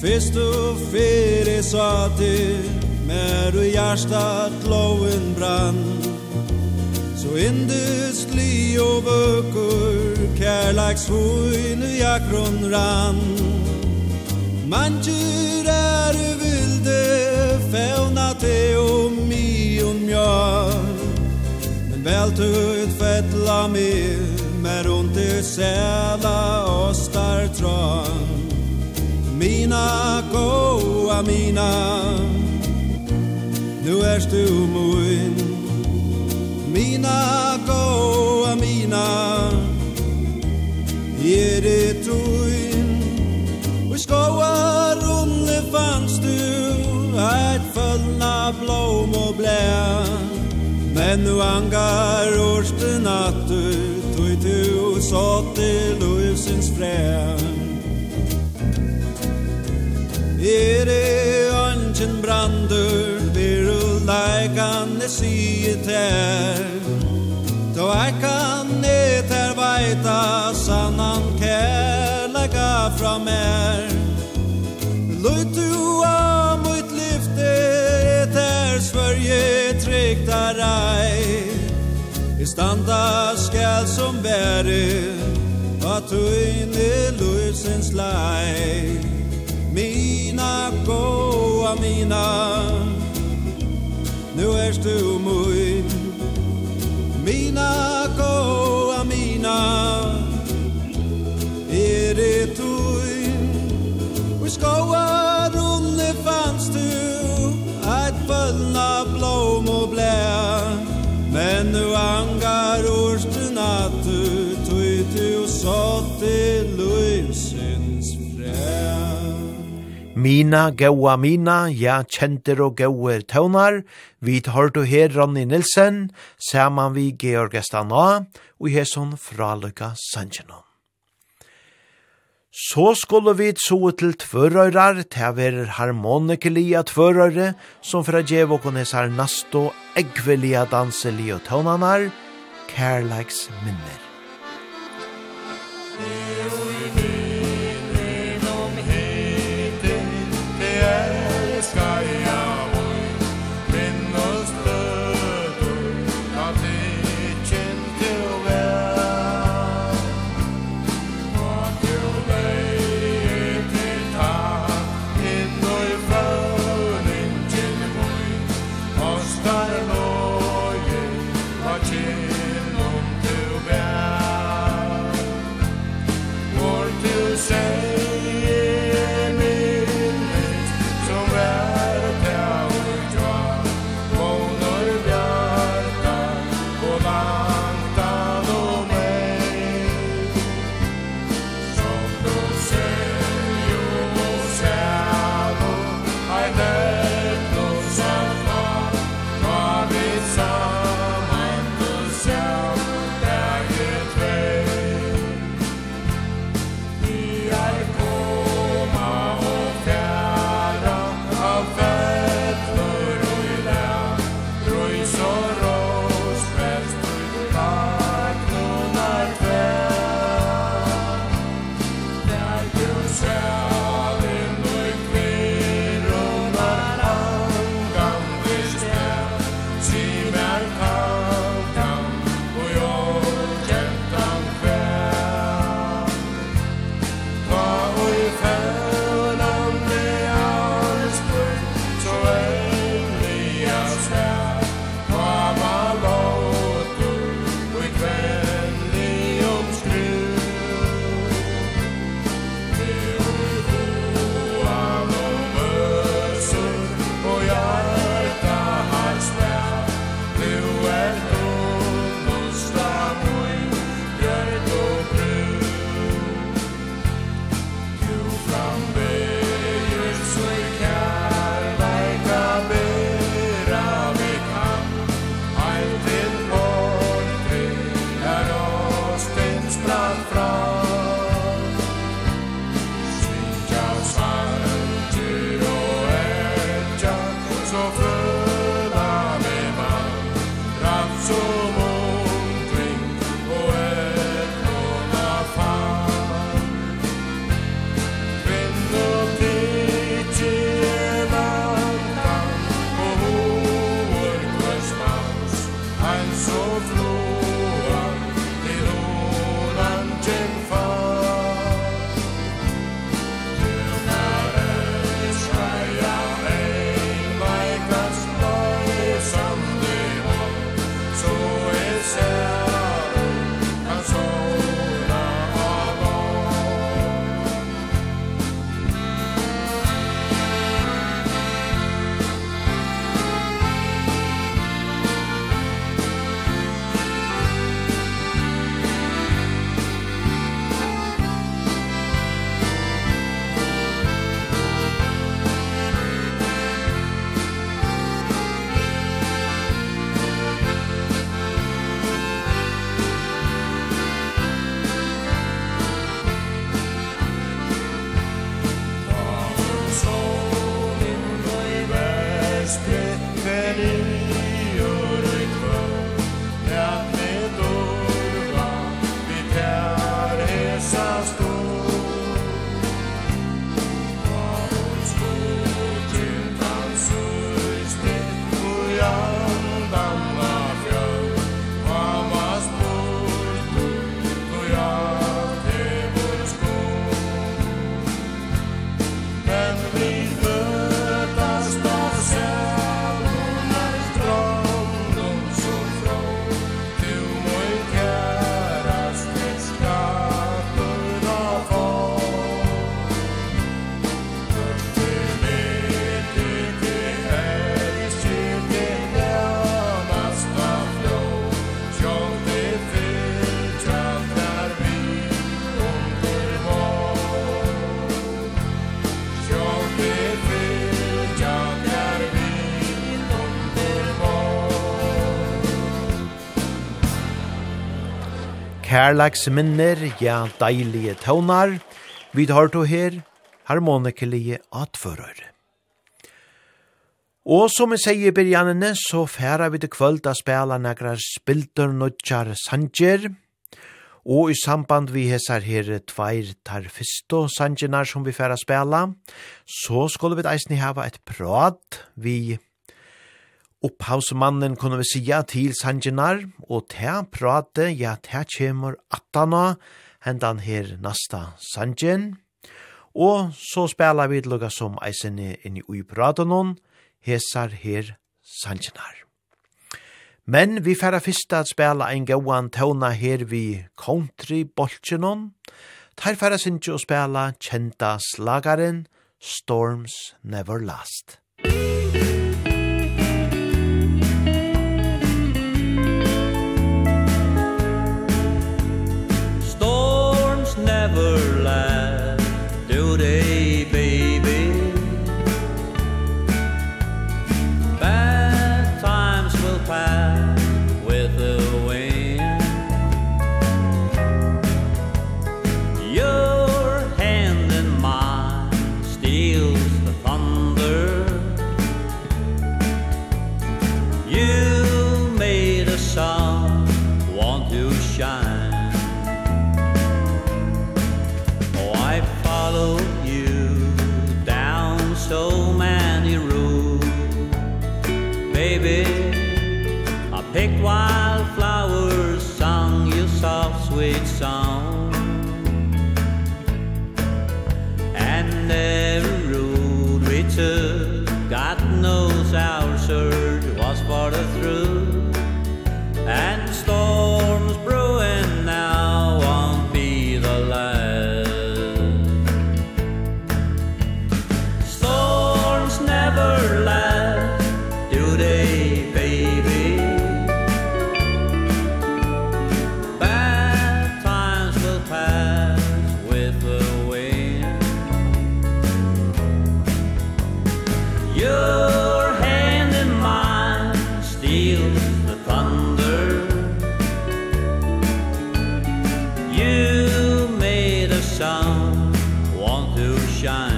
Fyrst og fyrir sati Mer og hjertat loven brann. Så indust li og vøkur Kærleks hoin og jakron rann. Manjur er vilde Fevna te og mi mjör Men vält ut fettla mer Med ont i säla och Mina goa mina Nu erst du moin Mina goa mina Ger det troin Och skoa runde fanns du blom og blea Men nu angar årste nattu Tui tu sått i luvsins frea Er e angen brandur Viru laikan e siet her Ta kan e ter veita Sannan kärlega fra mer Lut du av Sverige trektar rei I standa skall som bære At i lusens lei. Mina goa mina Nu erst du mui Mina goa mina Er det du Men nu angar orsten at du tog du sått i løysens främ. Mina, gaua mina, ja, kjenter og gauer tøvnar, vi tar du her Ronny Nilsen, saman vi Georg Estana, og hesson fralukka sanjenom. Så skulle vi så til tvørøyrar, til å være harmonikelige tvørøyre, som fra djevokones her nasto, egvelige danselige tøvnanar, kærleiks minner. kærleiksminner, ja deilige tøvnar, vi har to her harmonikelige atfører. Og som jeg sier i byrjanene, så færer vi til kvöld å spela nekra spilter nødjar sanger, og i samband vi hesar her tveir tar fisto sangernar som vi færa spela, så skulle vi eisni hava et prat vi Opphavsmannen kunne vi sija til sangenar, og te prate, ja te kjemur attana, hendan her nasta sangen. Og så spela vi lukka som eisen inn i ui pratanon, hesar her sangenar. Men vi færa fyrst at spela ein gauan tauna her vi country bolchenon. Tar færa sindsju og spela kjenta slagaren Storms Never Last. Storms Never Last. shine.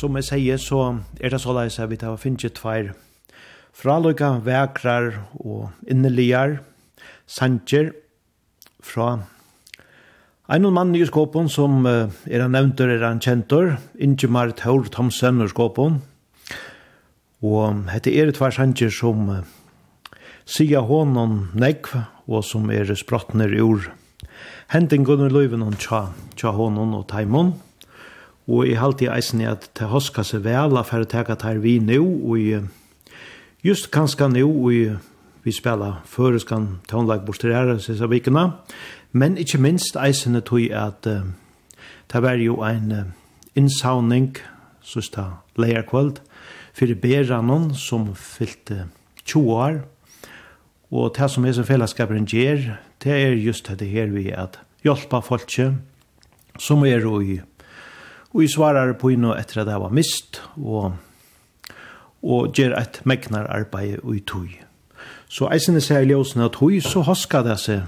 som jeg sier, så er det så leis at vi tar finnes tveir fraløyga vekrar og inneligar sanger fra en mann i skåpen som uh, er han nevntur, er han kjentur, Ingemar Taur Thomsen i skåpen. Og hette er tvær sanger som uh, sier honom negv og som er i ur hendingun i løyven og tja, tja hånden og taimon. Og jeg halte i eisen at det hoska seg vel av for å teka tar vi nå, og just kanskje nå, og vi spela føreskan tånlag bort til her, sista vikene. Men ikkje minst eisen er tog at uh, det var jo ein uh, innsauning, sista leierkvöld, fyrir beranon som fyllte 20 år. Og det som er som fellesskaperen gjer, det er just det her vi at hjelpa folket som er i Og jeg svarer på inn og etter at jeg var mist, og, og gjør et megnar arbeid og i tog. Så jeg synes jeg i ljøsene av tog, så hosker det seg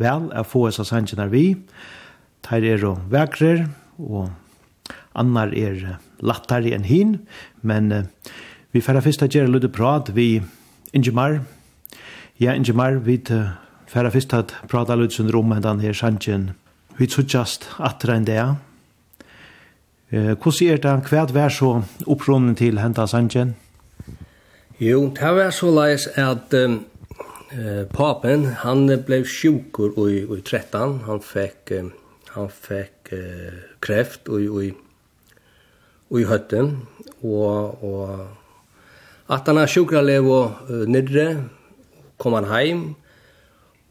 vel å få oss av sannsjen vi. Ter er og vekrer, og annar er lattere enn hin, men uh, vi færa først at gjøre litt prat vi Ingemar. Ja, Ingemar, vi uh, færa fyrst at prata lødde syndrom enn her sangen. Vi tog just atra enn det, Eh, hvordan er det hvert vær så opprunnen til henta Sanchen? Jo, det var så leis at um, eh, papen, han ble sjukur i, i 13. Han fikk, um, han fikk uh, kreft i, i, i høtten, og, og at han er sjukra lev og uh, nidre, kom han heim,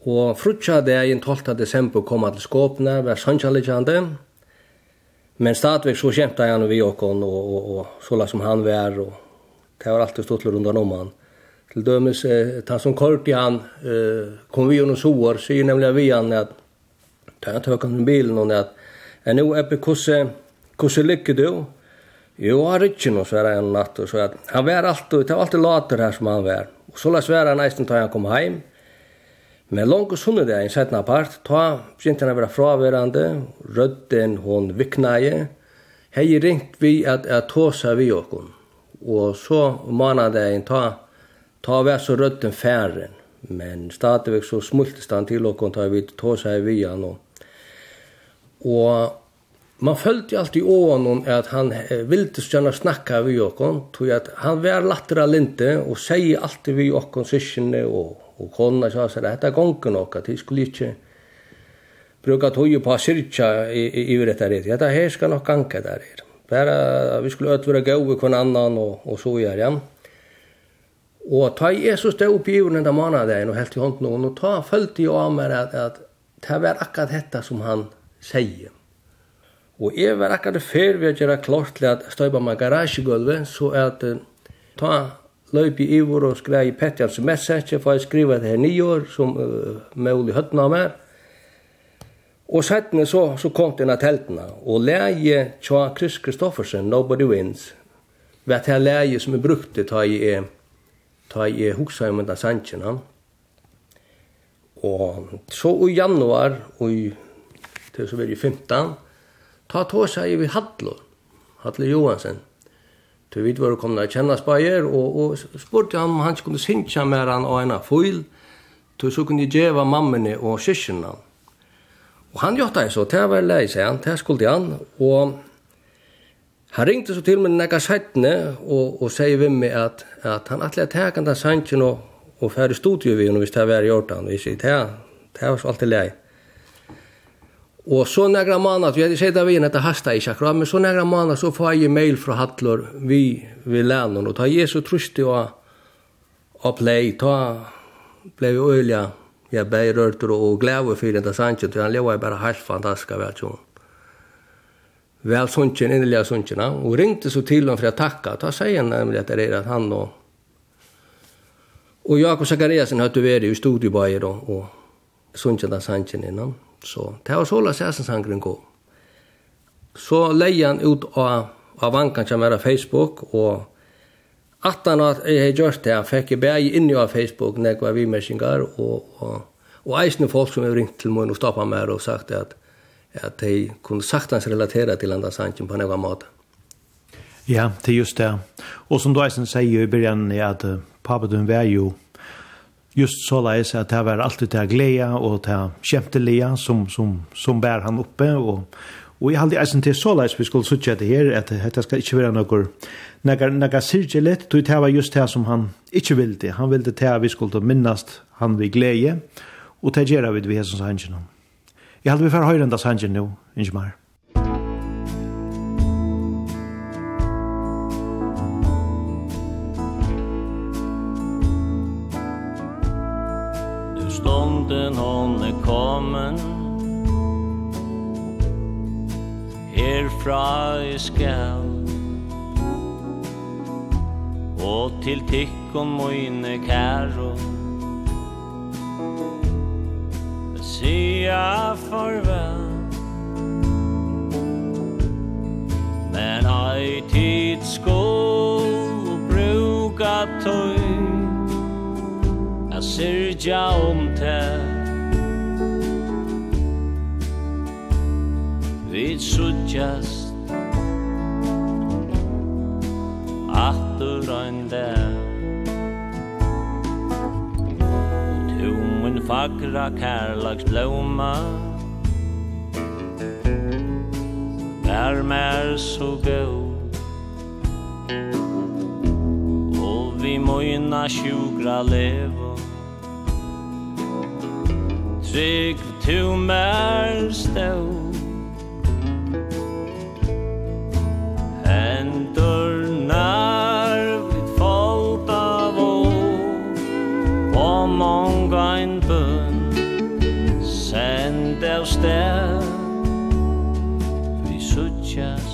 og frutja dagen 12. desember kom han til skåpene, var sannsjallikjande. og Men stadvek så kjempte han vi åkon, og, og, og så la som han var, og det var alltid stått rundt om han. Til dømes, eh, ta som kort i han, eh, kom vi under soår, så ju nemlig vi han at, ta han tøk han bilen, og at, er nå eppe hvordan, hvordan lykker du? Jo, han rykker noe, sverre han natt, og så at, han var alltid, det var alltid later her som han var. Og så la sverre han eisen han kom hem. Men langt og sunnet det en sætna part, ta begynte han å være fraverande, rødden hon viknaje, hei ringt vi at jeg tåsa vi okon. Og så manna det en ta, ta vi så rødden færen, men stadigvæk så smultes han til okon ta vi tåsa vi han og. Man følte alltid åan at han ville gjerne snakka vi okon, tog at han var lattere linte og sier alltid vi okon syskjene og og konuna sa seg, dette gonger nokka, de skulle ikke bruka tøyu på sirkja yfir dette her, dette her skal nok ganga der her. Bara vi skulle öll vera i kvann annan og, og så gjør, ja. Og ta Jesus det opp i jorden enda månaden og helt i hånden og ta følte jo av meg at, at det var akkurat dette som han sier. Og jeg var akkurat før vi har gjør klart til at støyba meg garasjegulvet så at ta løypi ivor og skrei Petjans message, for jeg skriva det her nyår, som uh, mulig høttene av meg. Og settene så, så kom det inn av teltene, og leie tja Chris Kristoffersen, Nobody Wins, vet jeg leie som jeg brukte ta i, ta i hoksa i mynda Dansantjena. Og så i januar, og i, til så var det 15, ta tå seg i Hadlo, Hadlo Johansen, Du vet var komna att känna spajer och och spurte han om han kunde synka med han och ena foil. Du så kunde ge var mamman och syskonen. Och han gjorde det så det var läs han det skulle han och han ringte så till mig några sättne och och säger vem med att att han att ta kan ta sanchen och och färre studio vi och visst har vi gjort han vi säger det det var så alltid läge. Og så nægra månad, vi hadde sett av inn etter hasta i akkurat, men så nægra månad så får jeg mail fra Hattler vi vi lænen, og ta Jesu trusti og, og play, ta blei vi øyla, jeg blei rørt og glæve fyrir enda sannsyn, han leva jeg bare helt fantastisk vel sånn. Vel sannsyn, innelige sannsyn, og ringte så til han for jeg takka, ta sier han nemlig at det er at han og Og Jakob Zakariasen hadde vært i studiebøyer og, og sannsyn da sannsyn innan. Så det var såla sæsen sangren gå. Så leie han ut av, av vankan som er av Facebook, og at han at jeg har gjort det, fikk jeg bæg inni av Facebook, når jeg var vimersingar, og, og, og eisne folk som har ringt til meg og stoppa meg og sagt at, at de kunne sagtans relatera til andre sangen på noen måte. Ja, det er just det. Og som du eisen sier i begynnelsen, at uh, pappa du var jo just så läs at det var alltid det glädje och det kämpteliga som som som bær han uppe Og, og jeg hade eisen til så leis vi skulle sutja det her, at dette skal ikke være noe naga, naga sirgelet, tog det var just det som han ikke ville. Han ville det at vi skulle minnast han vi glede, og det gjør vi det vi hessens hangen om. Jeg hade vi for høyre enda sangen nå, ikke mer. stunden hon er kommen. Herfra i skall Og til tikkon moine kæro. Sia farvel. Men ai tid skål Bruka tøy a syrja om te Vi suttjast Attur ein dag. Og tu min fagra kærlags blomma Vær mer så god vi moina sjukra levo. Trygg tu mer stå Hendur när vi folta vå Og många en bön Send av sted Vi suttjas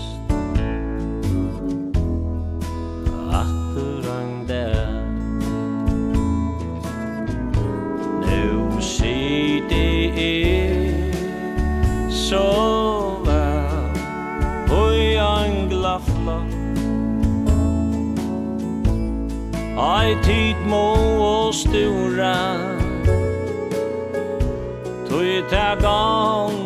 Ai tid må og stura Tui ta gong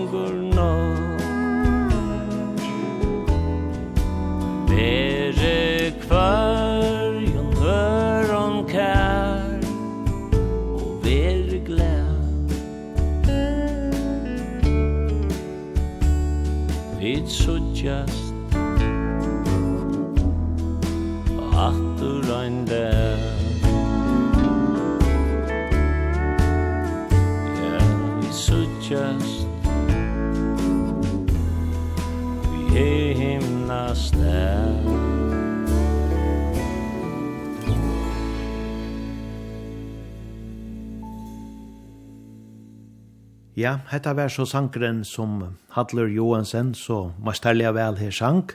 Ja, hetta var så sankren som Hadler Johansen, så masterliga vel her sank.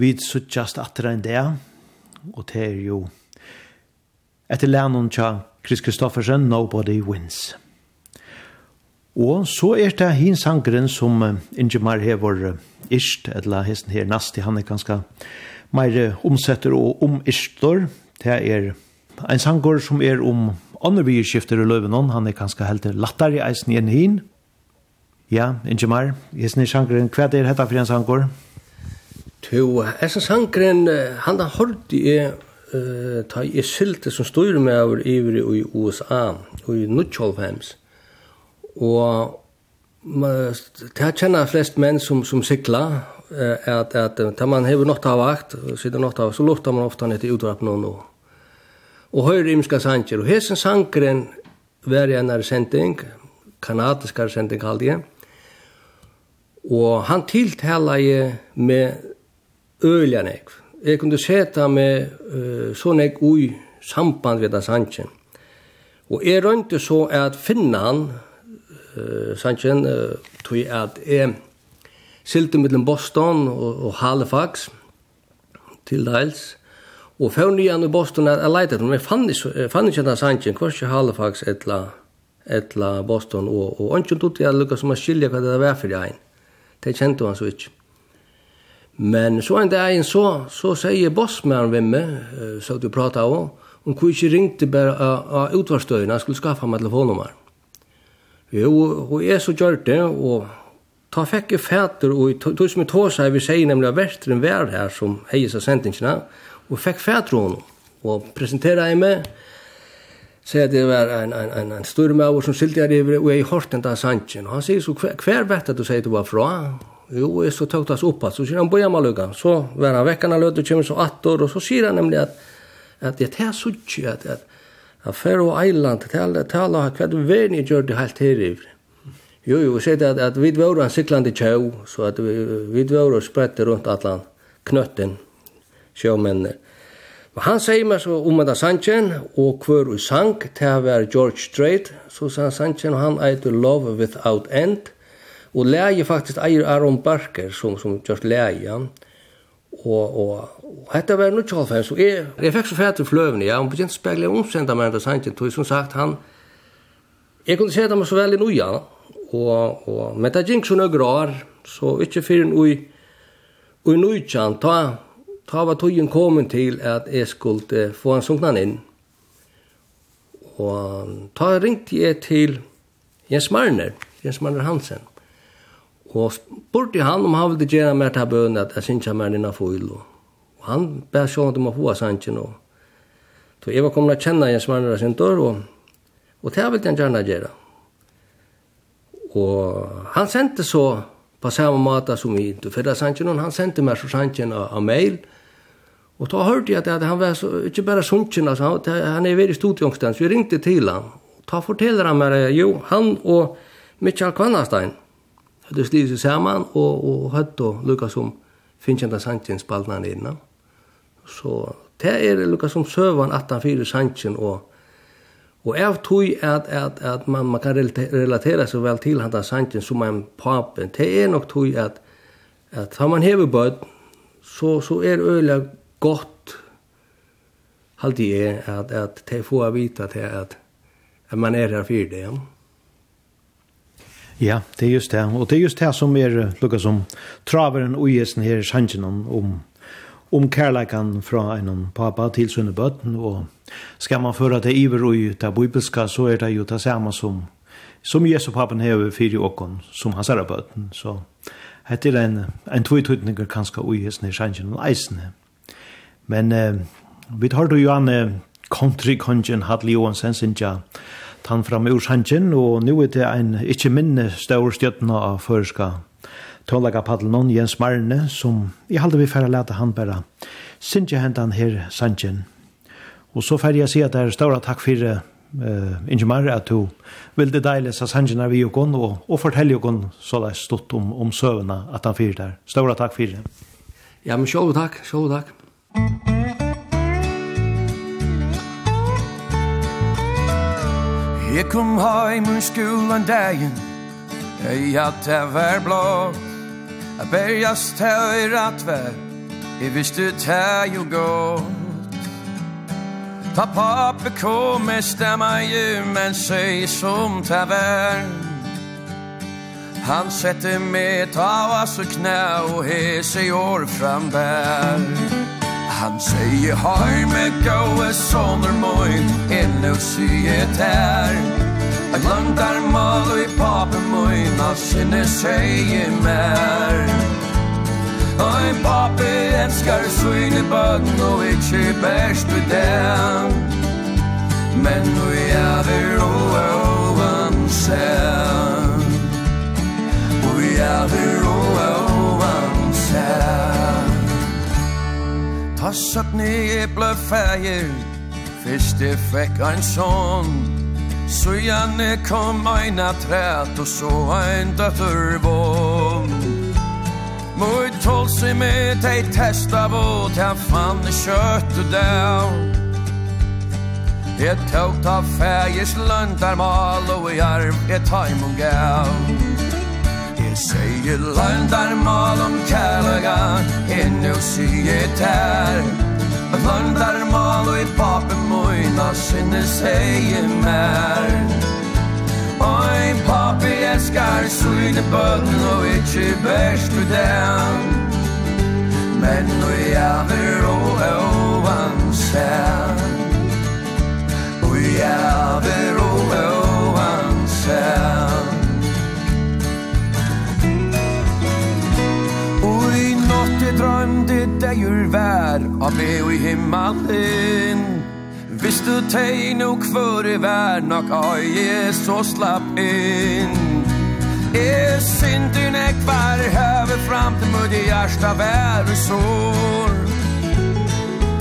Vi suttjast atra enn det, og det er jo etter lænen tja Chris Kristoffersen, Nobody Wins. Og så er det hin sankren som Ingemar hever ist, eller hesten her nasti, han er ganske meire omsetter og omistor. Det er en sankor som er om andre vi skifter i løven hon, han er kanskje helt lattare eisen enn hin. Ja, Ingemar, jeg snir sjankeren, hva er dette for en sjanker? Jo, essa sjankeren, han har hørt i uh, ta i sylte som styr med over ivri i USA, og i Nuttjolfhems. Og det har kjenner flest menn som, som sikla, at, at, at man hever nått av vakt, sitter nått av, så lortar man ofta ned til utdrapp noen og og høyre imska sanger. Og hesen sangren var i enn sending, kanadiskar sending kallt jeg, og han tiltala jeg med øljan ekv. Jeg kunne seta med uh, sånn ek ui samband ved den sangen. Og jeg rønte så at finna han, uh, sangen, uh, tog at jeg silte mellom Boston og, og Halifax til Niles, Og fann jeg i Boston er jeg leite, men jeg fann ikke denne sannsyn, hver ikke Halifax etla, etla Boston, og, og ønsken tog til jeg lukka som å skilja hva det var for jeg. Det kjente han så ikke. Men så en dag en så, så sier bossmannen ved meg, så du pratet av, om kunne ikke ringte bare av av utvarstøyene, han skulle skaffe meg telefonnummer. Jo, og jeg så gjør det, og ta fikk jeg fæter, og tog som jeg tog seg, vi sier nemlig at verteren var her som heier seg sendingene, og og fikk fætre og presentera jeg meg sier at det var en, en, en, en stor maver som sildi her og jeg har den der sanchen og han sier så hver, hver vet at du sier du var fra jo, jeg så tøkta oss opp så sier han bøya med lukka så var han vekkan løt og kommer så attor og så sier han nemlig at at det er så ikke at, at at fer og eiland tala tala hva du verni gjør det helt her i jo, jo, sier det at, at vi var en siklande tjau så at vi, vi var og spredte rundt allan knøtten sjómennir. Men han sier meg så om det sannsjen, og hver og sang, til var George Strait, så sa han sannsjen, han eiter Love Without End, og leie faktisk eier Aaron Barker, som, som just leie, ja. Og, og, og dette var nu tjallfem, så jeg, jeg fikk så fæt til fløvene, ja, og begynte å spegle omsenda med det sannsjen, tog som sagt, han, jeg kunne se det meg så veldig nøya, og, og, men det gikk så nøyre år, så ikke fyrir noe, og noe ta, ta var tøyen kommet til at jeg skulle få en sungnan inn. Og ta ringte jeg til Jens Marner, Jens Marner Hansen. Og spurte han om han ville gjøre mer til bøn at jeg synes jeg mer innan foil. Og han ber så at de må få sannsyn. Og så jeg var kommet til å kjenne Jens Marner sin dør, og, og det ville han gjerne gjøre. Og han sendte så på samma måte som vi inte förra sanchen han sände mig så sanchen av mail. Och då hörde jag att han var så inte bara sanchen alltså han, han är väldigt stor tjänstans vi ringde till han. Och forteller han mig jo han och Michael Kvannastein hade slivit sig samman och, och hade då Lukas som finnkjenta sanchen spalna innan. Så det är Lukas som sövan att han fyrer sanchen och Og jeg tror at, at, at man, man kan relatera så vel til handa sangen som en papen. Det er nok tror at, at da man hever bød, så, så er øyla godt, halde jeg, at, at det får jeg vite til at, at man er her för det. Ja, det er just det. Og det er just det som er lukka som traveren og gjesen her sangen om, om om kärlekan från en pappa til sine bötten. og ska man föra det iver og ta bibelska, så er det ju det samma som, som Jesu pappen hever fyra åkon som hans er bötten. så det är en, en tvitutninger kanskje ui hesten i sjansjen och eisene. Men eh, vi tar då ju an eh, country kongen Johansson sin sinja, tan fram ur sjansjen, og nu er det en ikke minne stor stjøttene av føreska tålaga paddelnon Jens Marne, som i halde vi færre leta han bæra. Sintje hentan her sanjen. Og så færre jeg si at det er ståra takk for uh, Inge Marre at du vil det deile sa sanjen av vi og, og fortelle Jokon så det er stått om, om søvna at han fyrir der. Ståra takk for. Ja, men sjål takk, sjål takk. Jeg kom heim ur skolan dagen Jeg hatt det var blått A bergast här i rattvær I visste här jo godt. Ta papper kommer stemma ju Men säg som tavern. Han sätter med tavas og knæ Og he seg år frambär Han säger Har med gåa soner moj Ännu syet här Et langt er mal og i pape møyna sinne seie mer Og pape elskar svine bønn og ikkje bæst vi den Men nu er vi roa ovan sen. Og vi er vi roa ovan sen. Tassat nye blø fægir Fyrst jeg fekk ein sånn Så gjerne kom eina træt og så ein døtter vån Moi tål seg med teg testa våt Jeg fann kjøtt og dæv Jeg tåg ta fægis løndarmal og i arv jeg taim og gav Jeg sier løndarmal om kærlega Enn og sier tær. Løndarmal og i papen mor mamma sinne seie mer Oi, papi eskar suine bøtten og ikkje bæst du den Men nu er ver og ovan sen. Oi, er ver og ovan sen. Oi, natt jeg drømte deg ur vær Av vi og i himmelen Hvis du teg nok for i vær nok av Jesus slapp inn. Er synden ek var høve fram til mot i hjärsta vær og sår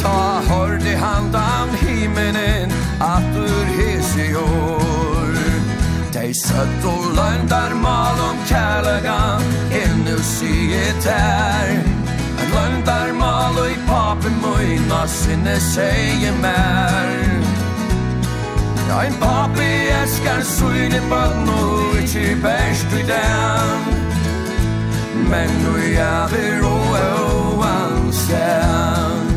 Ta hård i handan himmelen at ur hes i år. Dei søtt og løndar mal om kærlegan enn du sier tær. En løndar mal og i papen moina sinne seie mer Ja, en papi eskar suine bøtt no ikkje best i den Men nu jæver og oan sen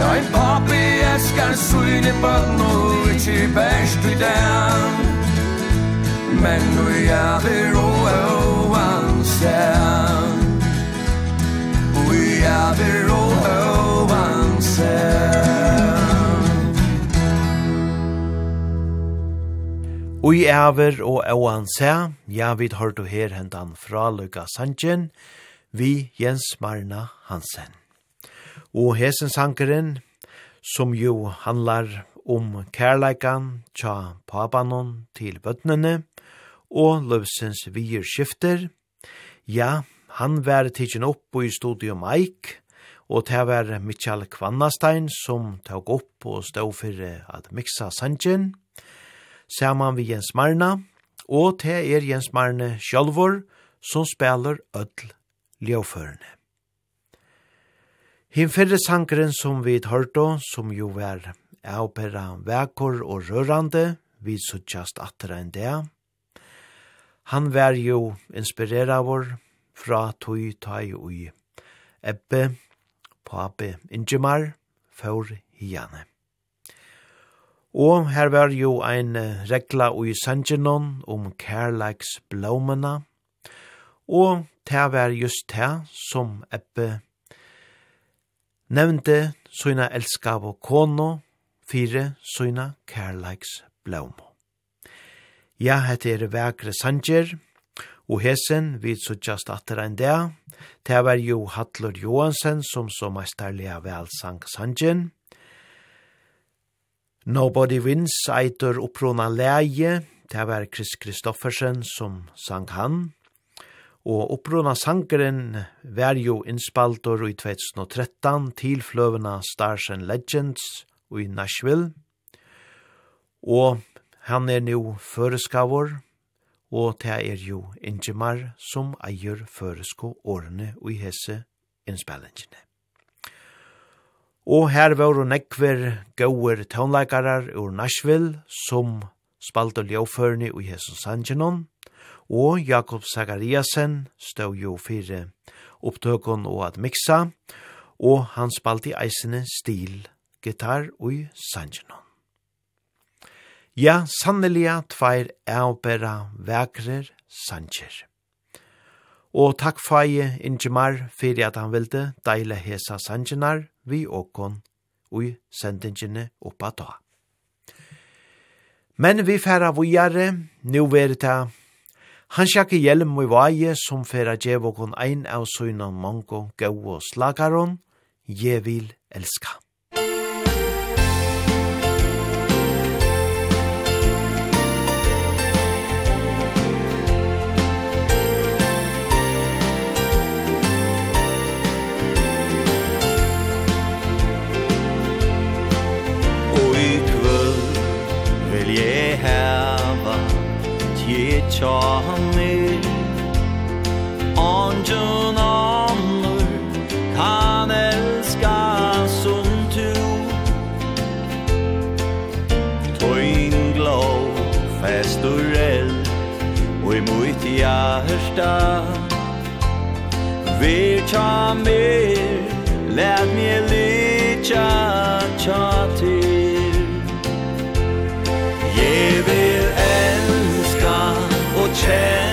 Ja, en papi eskar suine bøtt no ikkje best i den Men nu jæver og oan sen Vi vill og ovan Ui ever og oan se, ja vid du her hendan fra Luka Sanchen, vi Jens Marna Hansen. Og hesen sankeren, som jo handlar om kærleikan tja papanon til bøtnene, og løvsens vier skifter, ja, Han var tidsin opp i Studio Mike, og det var Mitchell Kvannastein som tog opp og stod for at mixa sangen, saman vi Jens Marna, og det er Jens Marne sjálfur som spelar öll ljøførende. Hinn fyrre sangren som vi hørte, som jo var avpera vekor og rørande, vi suttjast atra enn det. Han var jo inspirera vår fra tui tai ui. Ebbe, pape, ingemar, for hiane. Og her var jo ein regla ui sanjinon om kærleiks blomena, og det var just det som Ebbe nevnte suina elskav og kono, fire søgna kærleiks blomo. Ja, hette er vekre sanger, Og hesen vi suttjast atter enn det. det var jo Hattler Johansen som så meisterlige vel sang sangen. Nobody Wins eitur opprona leie, det var Chris Kristoffersen som sang han. Og opprona sangeren var jo innspaltor i 2013 til fløvena Stars and Legends i Nashville. Og han er nu føreskavår, og det er jo Ingemar som eier føresko årene og i hese innspillingene. Og her var og nekver gauer tånleikarar ur Nashville som spalte ljåførene og i hese sangenon, og Jakob Zachariasen stod jo fire opptøkken og at miksa, og han spalte i eisene stil, gitar og sangenon. Ja, sanneliga tveir avbera vekrer sanger. Og takk feie Ingemar fyrir at han vilde deile hesa sangenar vi åkon ui sendingene oppa ta. Men vi færa vujare, nu verita, han sjakke hjelm i vaje som færa djevokon ein av søgnan mongo gau og slagaron, je vil elska. i kvöld Vill hava Tje tja tjane Anjun annor Kan elska som tu Toin glow Fest och eld Och i mitt hjärsta Vill tja mer Lät mig lycka Tja till kjær.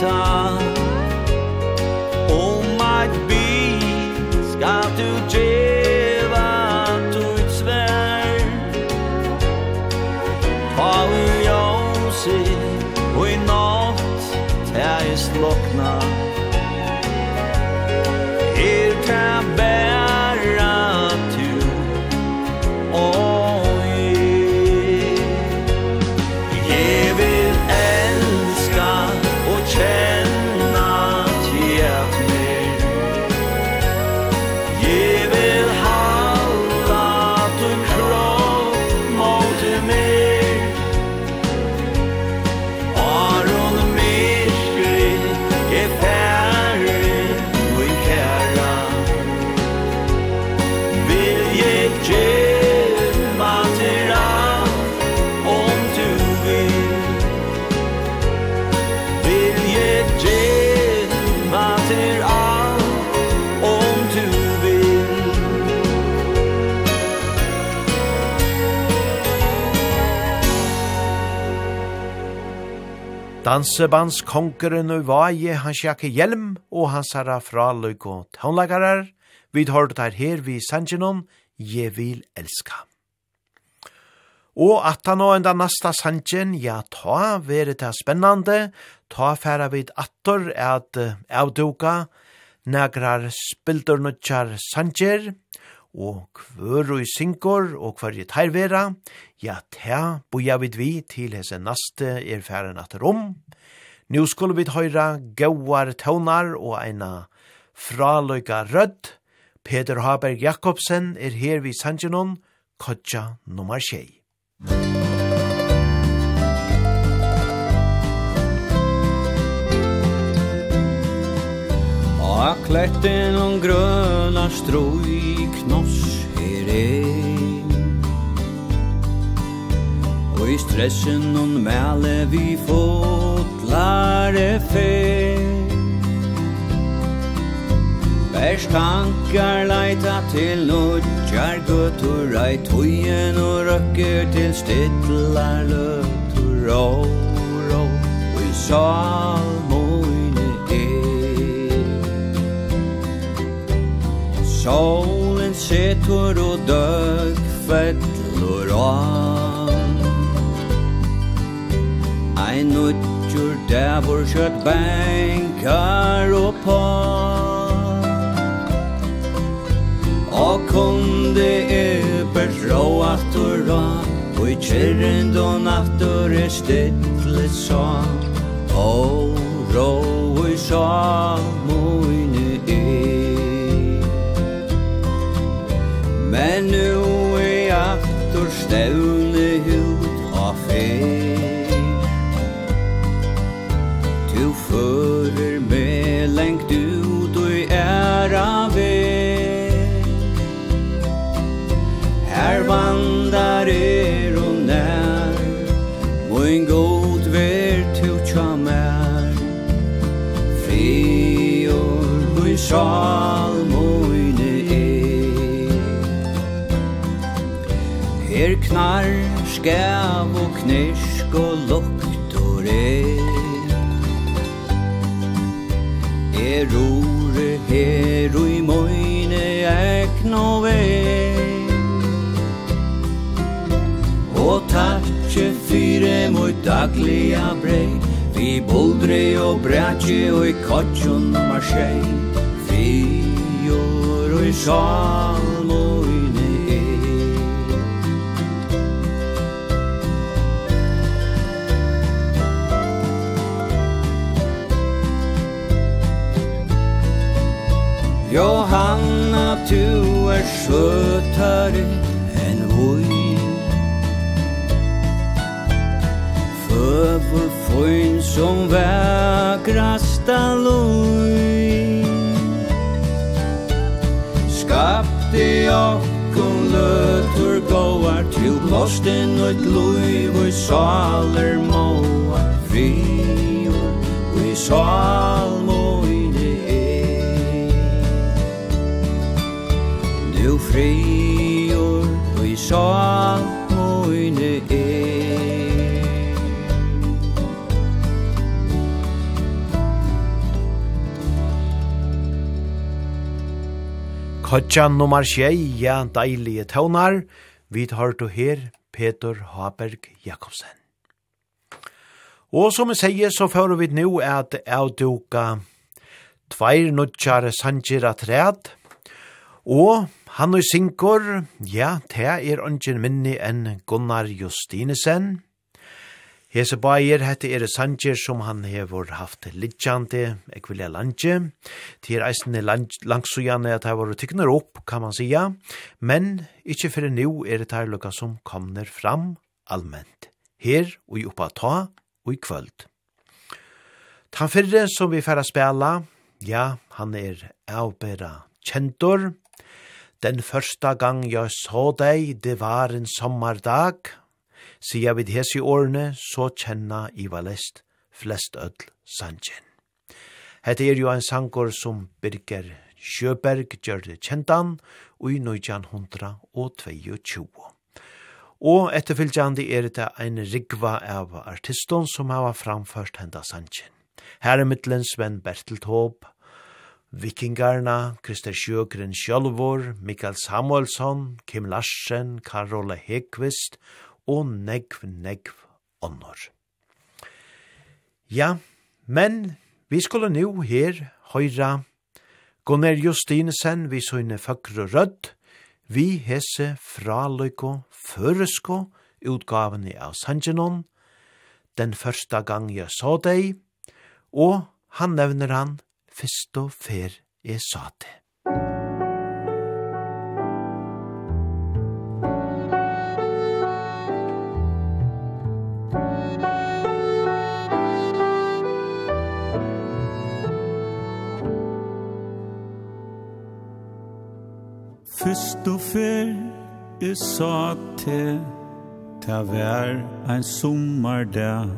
guitar Dansebands konkeren og vaje, han sjakke hjelm, og han sara fra løyk og tånlagarar, vi tar det her vi sangenon, je vil elska. Og at han og enda nasta sangen, ja, ta vere det spennande, ta færa vid attor at avduka, nagrar spildur nutjar sanger, og kvør og synkor og hver i vera. ja, ta boja vid vi til hese naste er færen at rom. Nå skulle vi høyra gauar tøvnar og eina fraløyga rødd. Peter Haberg Jakobsen er her vid Sanjanon, kodja nummer 6. A kletten om gröna stroi knoss her ein Og i stressen hon mæle vi fotlare fer. Bærs tankar leita til nudjar guttur Ei tøyen og røkker til stittlar løtur Rå, rå, og i salmoine er. Sol Solen sketor og døg fettler av Ein utjur dævor kjøtt bænkar og på Og kunde eber rå atur rå Og i kyrren då nattur er stille sa Og rå i sa moine er Men nu er aftur stevne hud og fe Du fører med lengt ut og i æra Her vandar er og nær Moin god ver til tja mer Fri og moin sjal Er knar, skæv og knirsk og lukt og re. Er rore her og i møyne ekn og ve Og tatje fyre mot daglia brei Vi boldre og brætje og i kottjon marsjei. Frior og i sjal Johanna, du er søtare enn oj Föver fin som vækrasta loj Skapte okkon løtur gåar Til blåsten og et loj Och i saler moa Frior och i salmåar Jo frior i sal moine e Kodja nummer 6, ja, deilige tøvnar. Vi tar du her, Peter Haberg Jakobsen. Og som jeg sier, så får vi nå at jeg duker tveir nudjar sanger at ræd, og Han og Sinkor, ja, te er ongen minni enn Gunnar Justinesen. Hese baier, hette er sanger som han hevor haft lidjande, ekvilja landje. Te er eisne langsujane at hevor tykner opp, kan man sija. Men ikkje fyrir nu er det her lukka som kommer fram allment. Her og i oppa ta og i kvöld. Tan fyrre som vi færa spela, ja, han er avbera kjentor. Kjentor. Den første gang jeg så deg, det var en sommardag. Sia vid hesi årene, så kjenna i valest flest öll sanjen. Hette er jo en sankor som Birger Sjøberg gjør det kjentan, og i 1922. Og etterfylgjande er det ein rigva av artiston som hava framførst henda sanjen. Her er mittlen Sven Bertelthåb, Vikingarna, Krister Sjøgren Sjølvor, Mikael Samuelsson, Kim Larsen, Karola Hekvist og negv, negv onnor. Ja, men vi skulle nu her høyra Gunnar Justinesen vi søgne føkre rødd, vi hese fraløyko føresko utgavene av Sanjinon, den første gang jeg så deg, og han nevner han fyrst og fer jeg sa det. Fyrst og fer jeg sa til Ta vær ein sommardag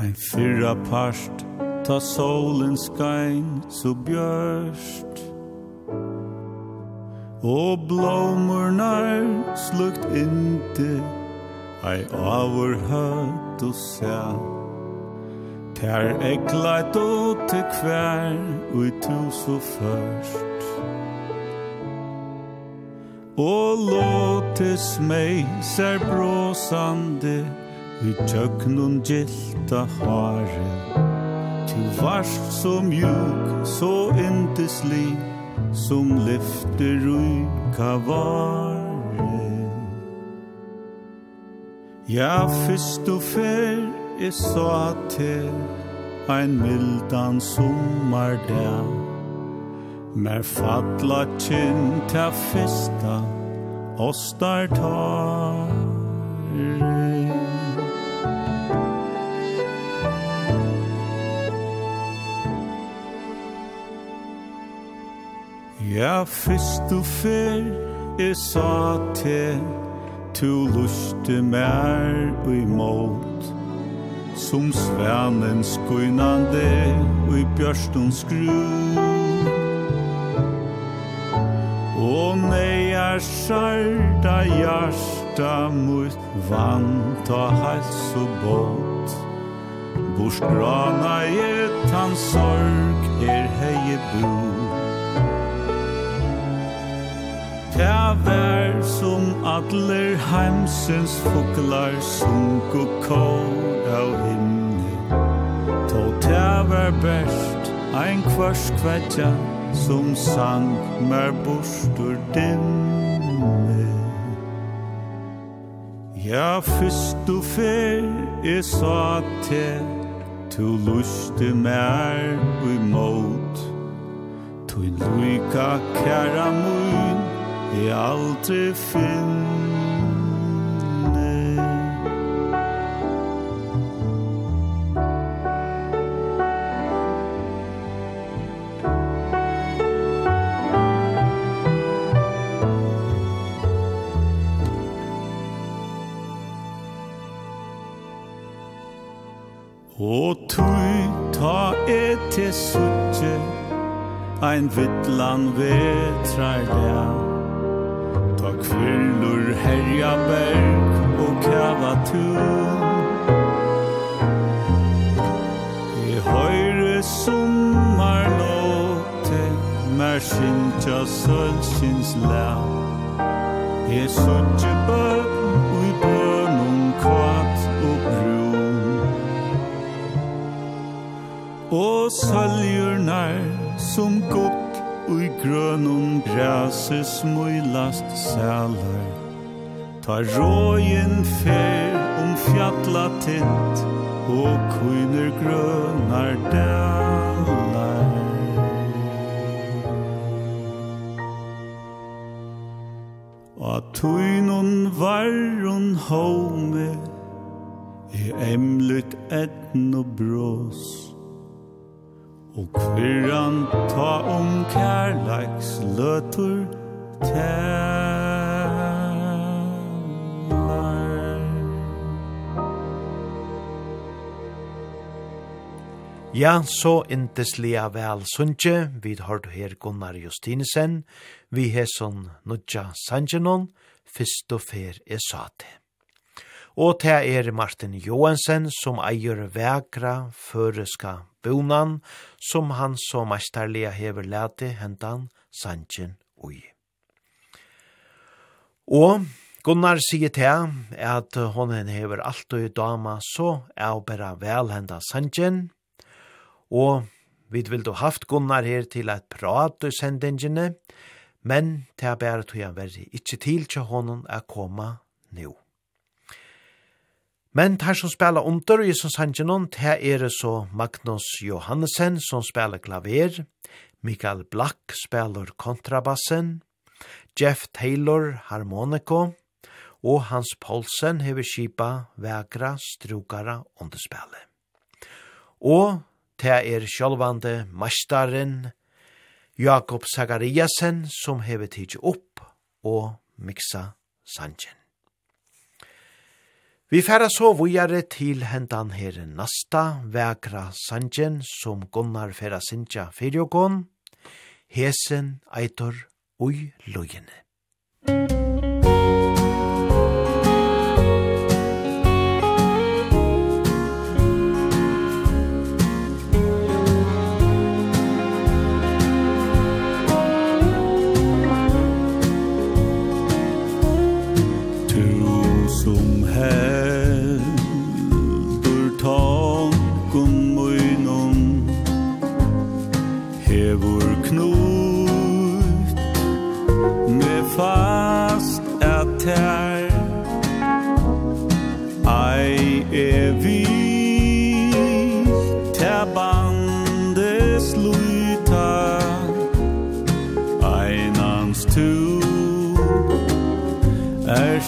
Ein fyrra parst Ta solen skein så bjørst Og blåmurnar slukt inte Ei avur høtt og sæ. Per ekleit og til kvær Ui tu så først. Og låtes meg ser bråsande Ui tjøknun gilta hare Du varst så mjuk, så yndeslig Som lyfter ryka vare Ja, fyrst og fyrr jeg sa til Ein mildan sommardag Mer fatla kynta festa Ostar tar Ja, fyrst du fyr, jeg sa til, tu luste mer ui mot, som svenen skuinande ui bjørstun skru. Og nei er skjærda hjarta mot vant og hals og båt, Bors grana i hans sorg er hei bror. Ta vær som atler heimsens foklar sunk og kår av himne Ta ta vær best ein kvars kvetja som sang mer bostur dimme Ja, fyrst du fer jeg sa til, tu lusti mer ui mot, tu luika kæra mun, jeg aldri finner Og tui ta et til suttje Ein vittlan vetrar der. Kvillur herja berg og kava tun I høyre sommar låte Mer syntja sølsins lær I søtje bøk ui bønum kvart og brun Og sølgjurnar som gott Ui grønum græse smuilast sælar Ta råjen fer om fjalla tint Og kuiner grønar dalar. A tuinun varun home E emlut etn og brås Og kvirran ta om kærleiks løtur tælar Ja, så inteslia vel sunnje, vi har her Gunnar Justinesen, vi heson Nudja sanjenon, fyrst og fer er sate. Og det er Martin Johansen som eier vekra føreska bonan som han så mestarlega hever lete hentan sanchen ui. Og Gunnar sier til at hon hever alt og dama så er bare vel henda sanchen, og vi vil då haft Gunnar her til at prate sendingene, men til å bæra tog han være ikke til til honom å koma nu. Men tar som spela under i som sangenon, det er så Magnus Johannesen som spela klaver, Mikael Black spelar kontrabassen, Jeff Taylor harmoniko, og Hans Paulsen hever skipa vegra strugara underspillet. Og det er sjálvande mastaren Jakob Sagariasen som hever tidsi opp og miksa sangen. Vi færa så vujare til hendan her nasta vekra sanjen som Gunnar færa sinja fyrjogon, hesen eitor ui lujene. Musik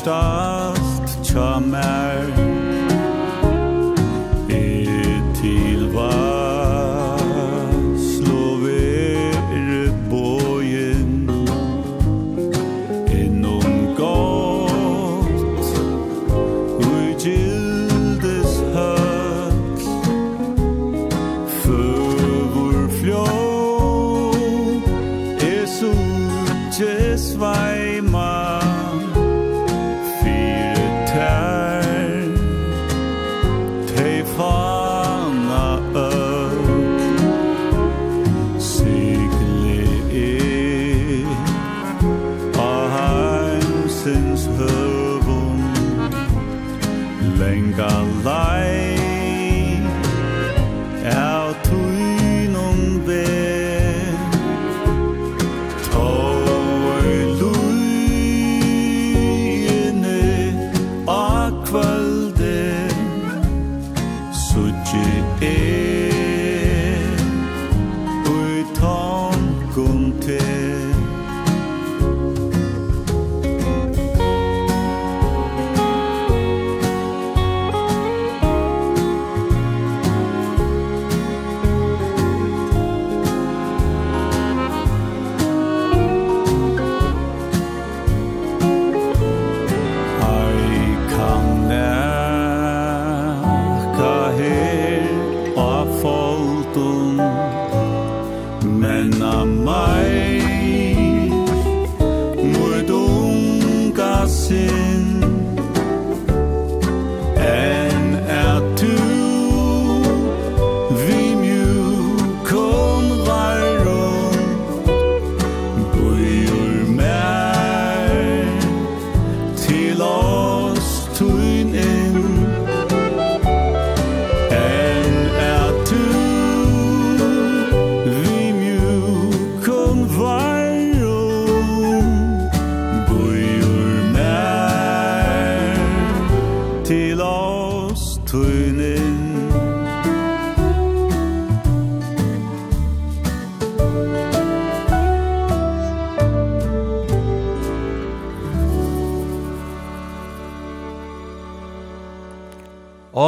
start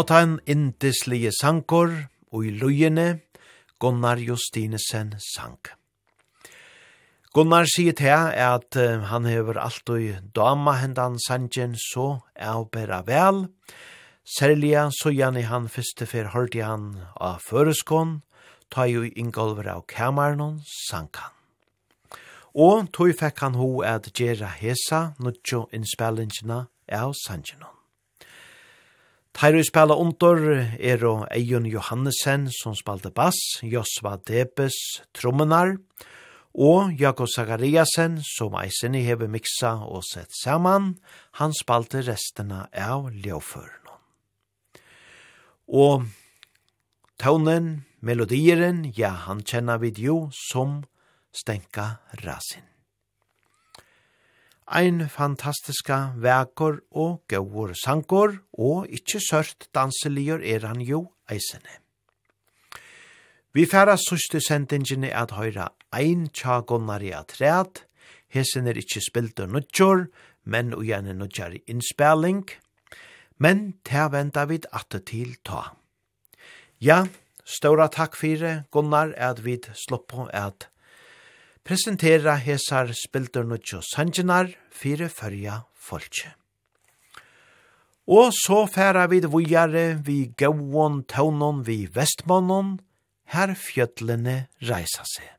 Låtan indislige sankor og i lujene Gunnar Justinesen sank. Gunnar sier til at han hever alltid dama hendan sanjen så avbera vel. Særlig så gjerne han første fyr hørte han av føreskån, ta jo ingolver av kameran sank han. Og tog fikk han ho at gjerra hesa, nutjo innspillingina av sanjenon. Tairo spela under er og Eion Johannesen som spalte bass, Josva Debes trommenar, og Jakob Zachariasen som eisen i heve miksa og sett saman, han spalte restena av ljåføren. Og tonen, melodieren, ja, han kjenner vid jo som Stenka Rasin ein fantastiska verkor og gaur sankor, og ikkje sørt danseligur er han jo eisene. Vi færa sørste sendingene at høyra ein tja gonnari at ræt, hesen er ikkje spilt og nudjor, men og gjerne nudjar innspelling, men ta venda vid at til ta. Ja, ståra takk fyrir Gunnar, at vi slopp på at presentera hesar spildur nutjo sanjinar fyrir fyrja folkje. Og så færa vi det vujare vi gauon taunon vi vestmanon, her fjöllene reisa seg.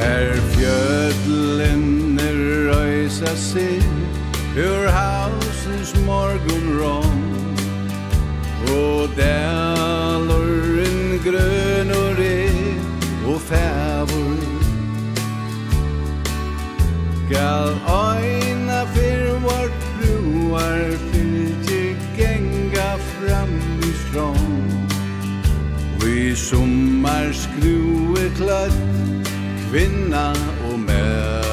Her fjöllene reisa seg, ur hausens morgon rom, og dælurin grøy, fævur Gal oina fyr vår truar fylgje genga fram i strong Vi sommar skrue klatt kvinna og mær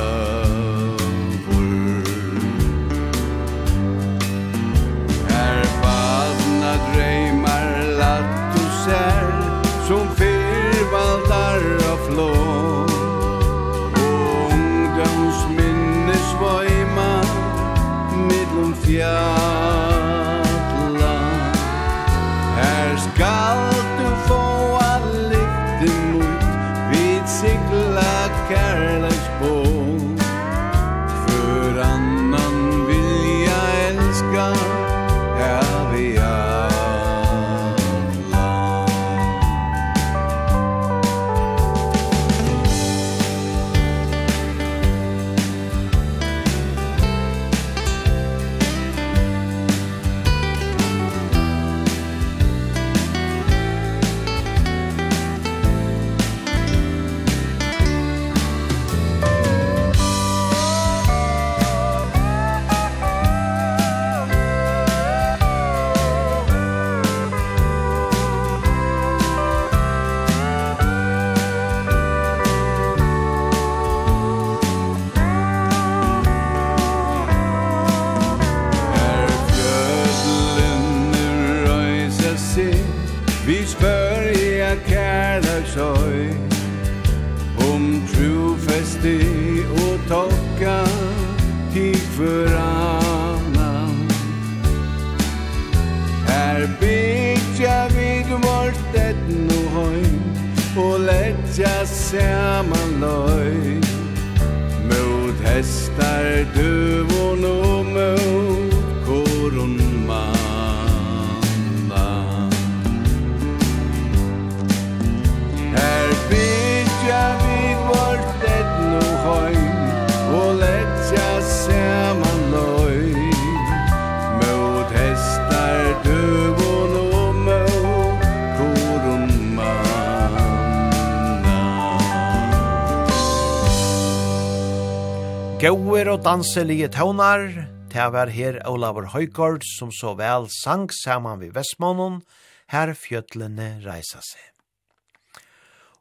Gauer og danselige tøvnar, det var her Olavur Høygård som så vel sang saman vi Vestmånen, her fjøtlene reisa seg.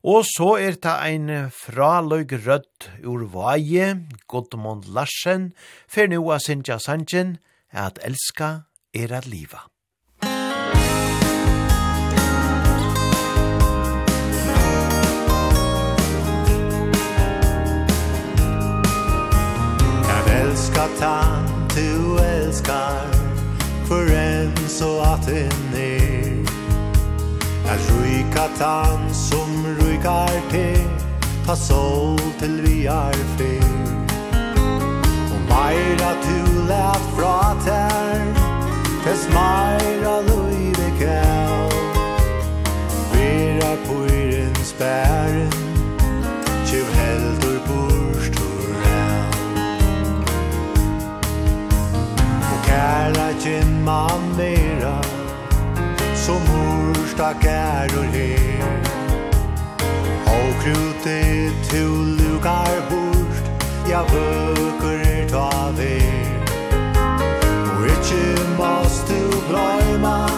Og så er det ein fraløg rødt ur vaje, Godmund Larsen, for nu av Sintja Sanchen, at elska er at liva. älskat han du älskar en så att en är Att rykat tan som rykar till Ta sol till vi är fel Och mera du lät fra tär Tess mera lui bekär Vera på irens bärens kära man nera Som morsta käror her. Og krute tu lukar bort Ja vøkur er ta ver. Og ikkje måste du glömma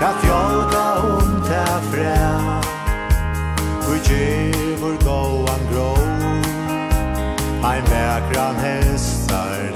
Ja fjolka ont ta fræ Og ge gåan grå Ein vägran hestar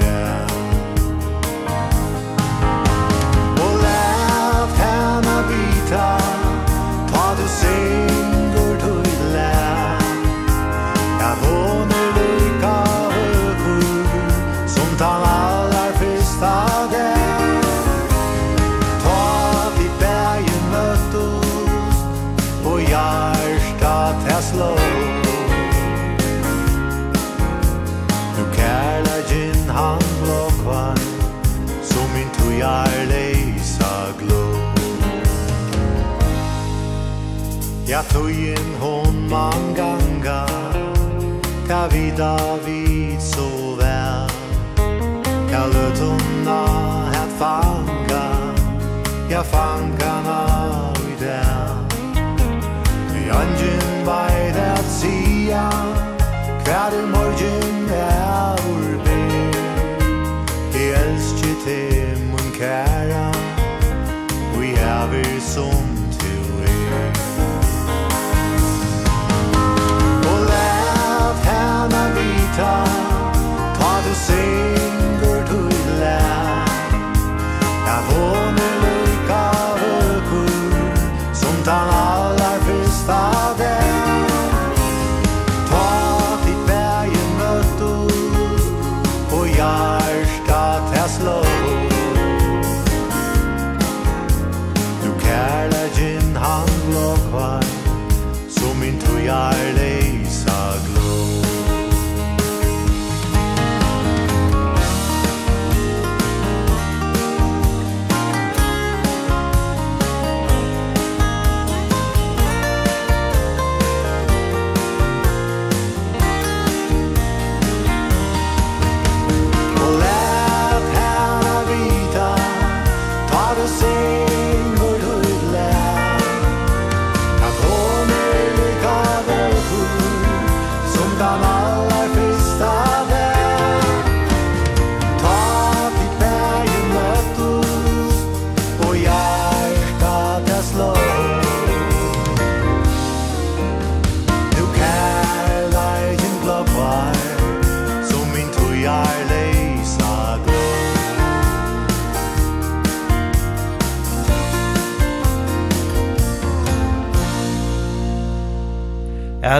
Thujen hon man ganga Ta vida vi ta Ta du ser.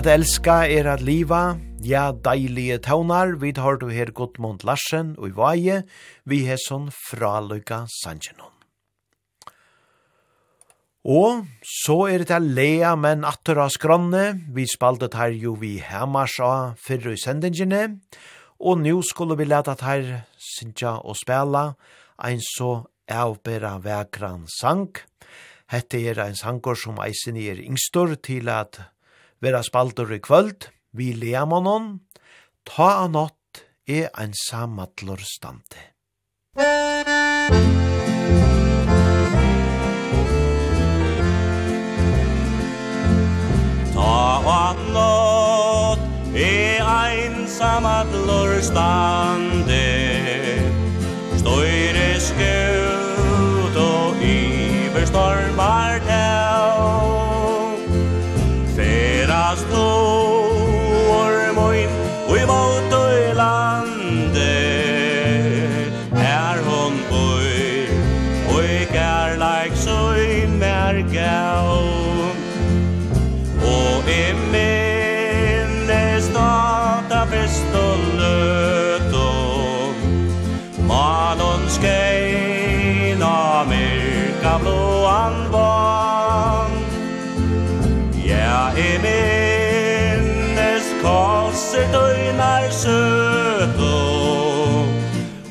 At elska er at liva, ja deilige taunar, vi tar du her Gudmund Larsen og i vaje, vi er sånn fraløyga sanjenon. Og så er det lea men atter av skranne, vi spaldet her jo vi hemmars av fyrre i sendingene, og nå skulle vi leta her sinja og spela ein så avbera vekran sang. Hette er ein sanger som eisen er yngstor til at vera spaldur i kvöld, vi leamonon, ta a nott e ein samatlor stande. Ta a nott e ein samatlor stande, Støyre skjøt og iverstorm, ser døgnar søto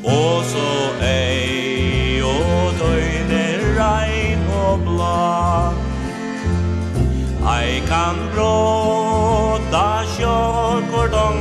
Og så ei og døgner rein og blå Ei kan bråta sjåkordong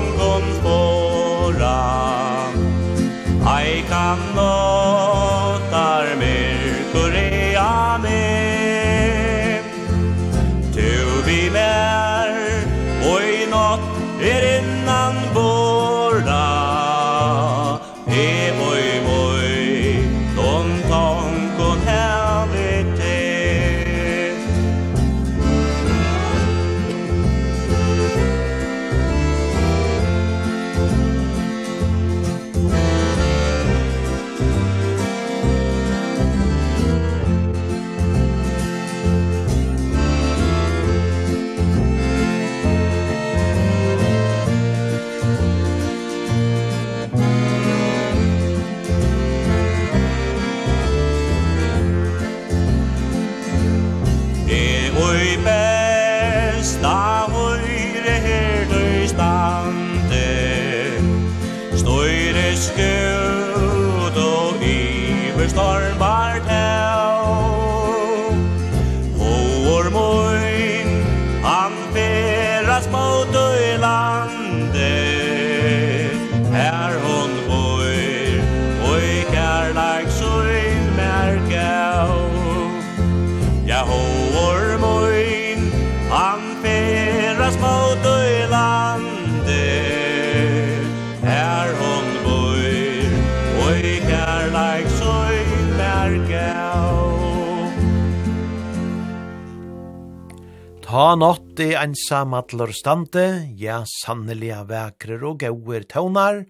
Ta nåtti ensam atler stande, ja sanneliga väkrer og gauer tøvnar,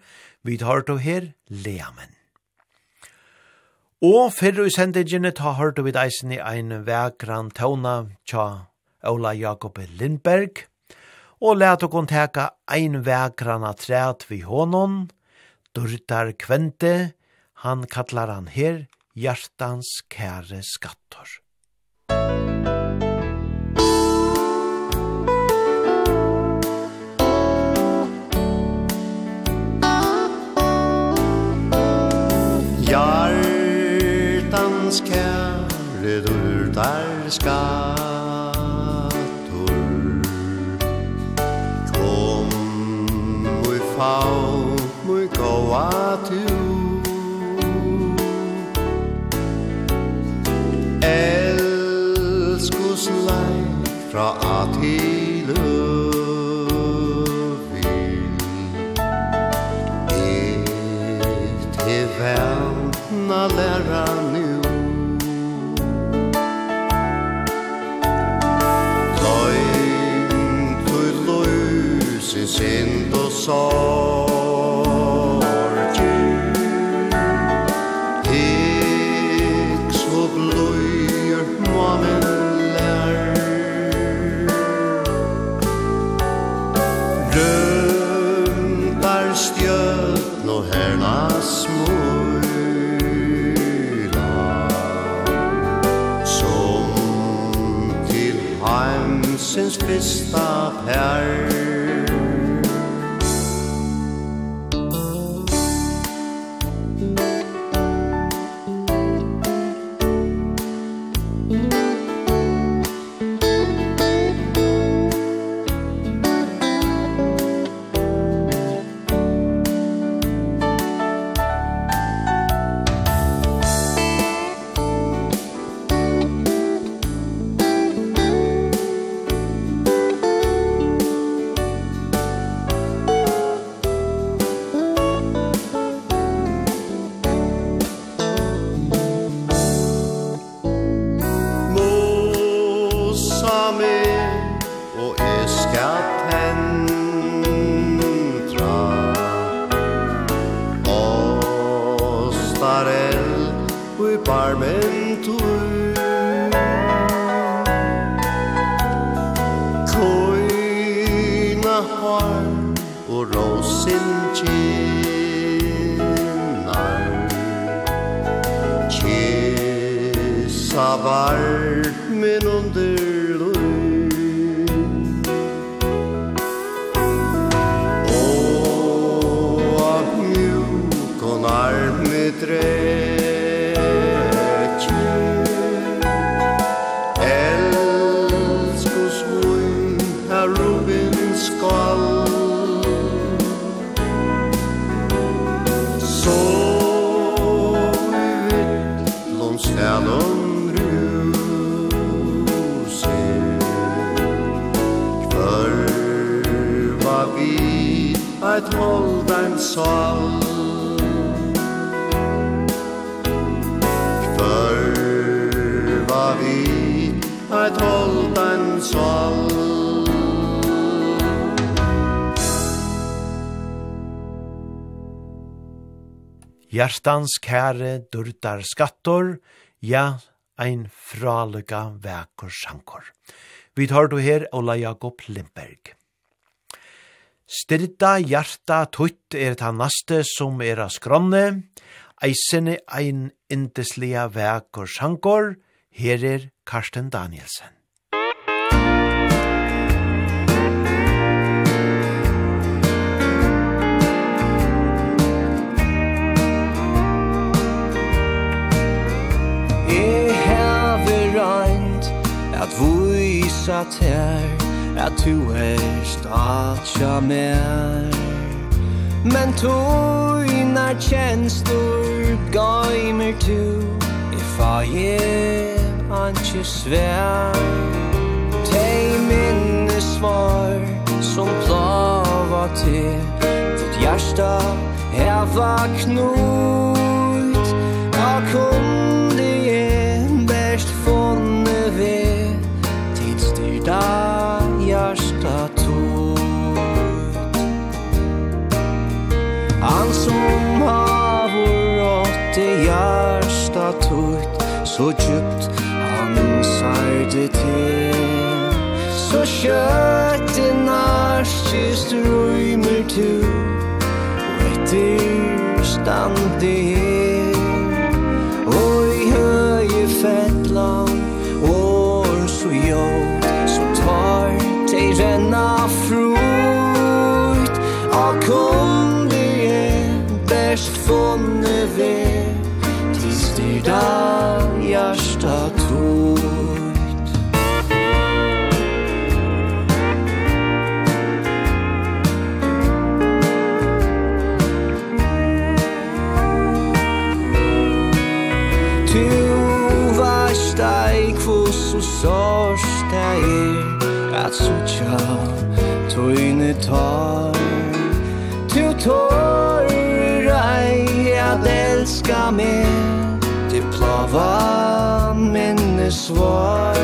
vi tar to her leamen. Og fyrre i sendigene ta hørt vi deisen i ein vekran tøvna tja Ola Jakob Lindberg, og let okon teka ein vekran av træt vi honom, Durtar Kvente, han kallar han her Hjartans kære skattor. okkar skatur Kom mui fau mui goa tu Elskus lai fra atilu sorger Ik så bløyer mannen lær Rømtar stjøtn og herna smøyla Som til heimsens fyrsta perl hjertans kære durdar skattor, ja, ein fralega vekur sankor. Vi tar du her Ola Jakob Lindberg. Styrta hjarta tutt er ta naste som er av skronne, eisene ein indeslia vekur sankor, her er Karsten Danielsen. Jeg hever røynt at vise ter At du er statja mer Men tøynar tjenstur gaimer tu If I am anki svær Tei minne svar som plava til Ditt hjärsta heva knut Og kom best funne ve Tidsstyrda hjärsta tot Han som havor åtte hjärsta tot Så djupt han sarde til. Så kjøtt i narskist røymer tu Og etter standi land År så jo, så tar te renna frukt. Av kom det er best funne ved Tis dyr dag sorst er at sucha Tøyne tar Tu tårer ei at elska meg Til plava minne svar.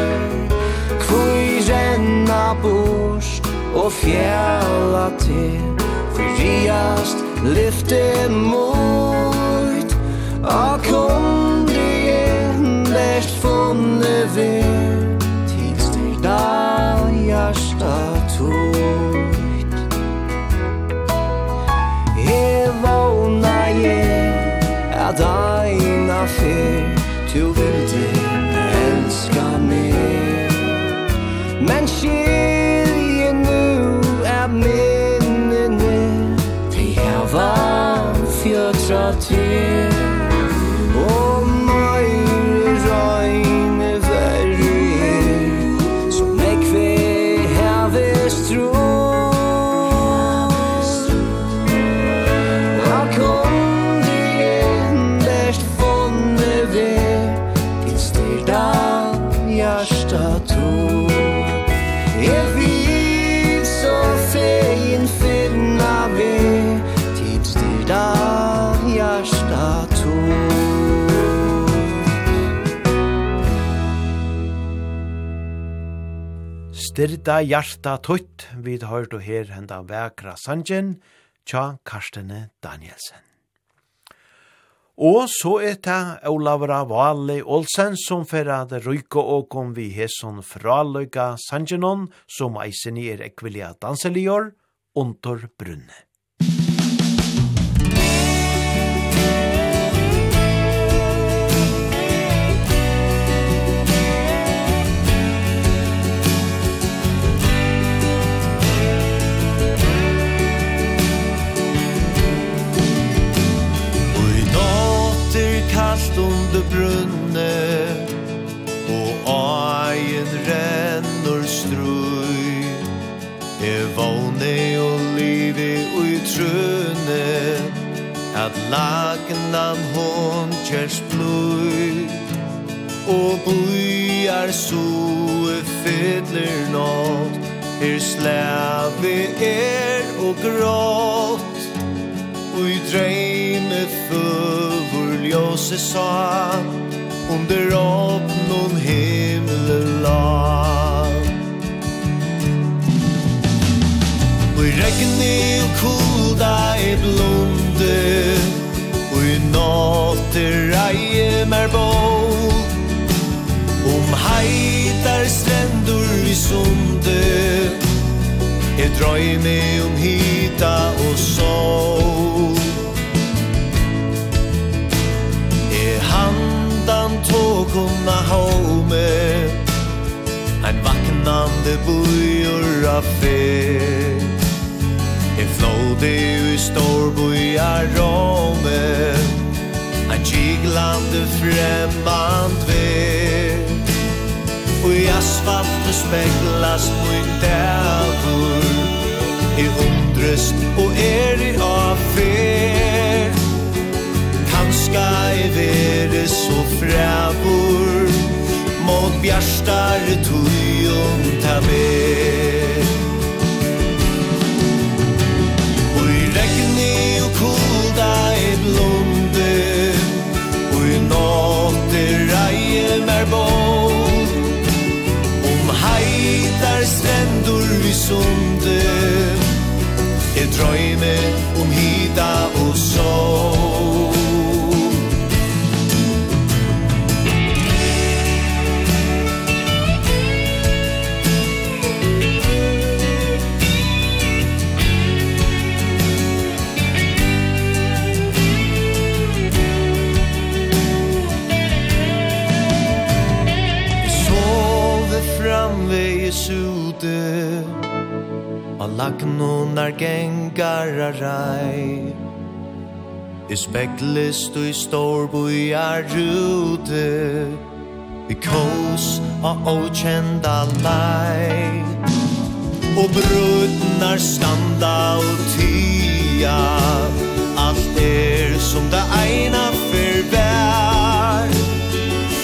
Kvui renna bors og fjalla til Fyriast lyfte mot Og kundi jeg best funne vir hjärsta tutt E vågna je at aina fyr Tu vildi elska mig Men skilje nu at minnene Te hava fjötra til. Virda hjarta tutt, vi har du her henda vekra sanjen, tja Karstene Danielsen. Og så er det Olavra Vali Olsen som ferra det og kom vi hesson fraløyga sanjenon som eisen er ekvilja danseligjør under brunne. hadde brunne Og aien rennur strøy E vågne og livi ui trunne At lagnan hon kjers blui Og bøyar soe fytler nåt Her slæve er og grått Og i dreime føvur ljose sa Under opp noen himle la Og i og kulda i blonde Og i natter reie mer bål Om heitar strendur i sunde Jeg drøy meg om hita og sol Jeg handan tågona home Ein vaknande bujur af fer Jeg flåde i storbujar rome Ein kiglande fremmand ver i asfalt speglast mun dævur i undrest og er i affer Kanska i vere så frævur mot bjarstar tujum ta ver som du Jeg drøymer om hida og sol Lagnunar gengar a rai I speklist og i storboi a rute Vi kos av okjenda lai Og brudnar standa og tia Allt er som det eina fyrvær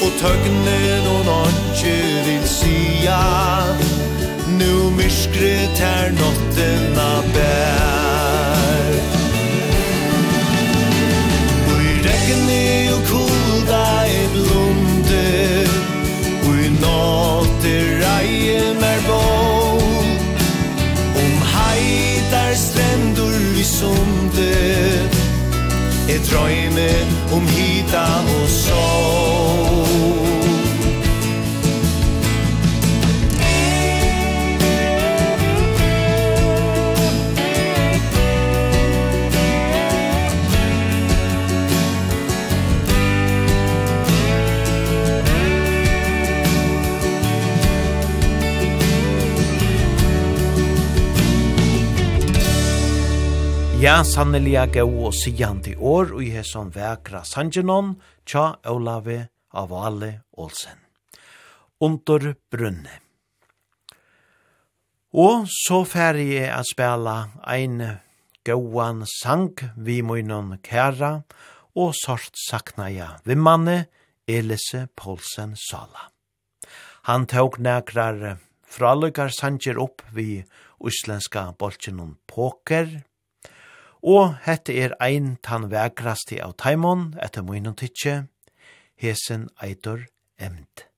Og tøgnen og nonche vil sia nu myskret här notterna bær Og i regn är och kulda i blonde Og i natt är mer bål Om heitar strendur vi sunde Är drøyme om hita og sol Ja, sanneliga gau og sigandi år og i hesson vekra sangenon tja Olave Avale Olsen. Under brunne. Og så færre jeg at spela ein gauan sang vi munnen kæra og sort sakna ja vimmanne Elise Poulsen Sala. Han tåg nekrar fralukar sanger opp vi uslenska boltjennom poker, og hette er ein tan vekrasti av taimon etter munnen tidsje, hesen eitor emd.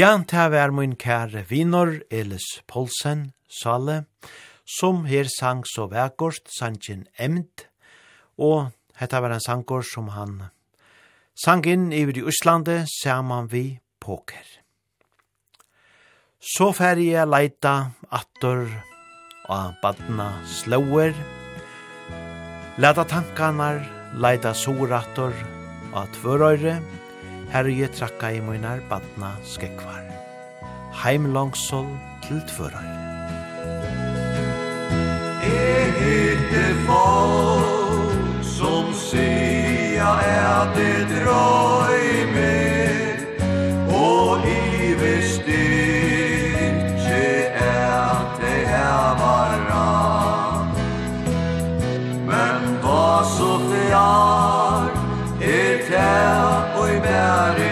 Ja, det var min kære vinor, Elis Poulsen, Sale, som her sang så vekkort, sangen Emd, og dette var en sanger som han sang inn i Øslandet saman vi poker. Så færre jeg leita attor og badna slauer, leta tankanar, leita sorattor og tvørøyre, herre jeg trakka i munar badna skekvar. Heim langsol til tvørar. Jeg hitte folk som sier er det drøy med, og i visst ikke er det her var Men hva så fjall Herre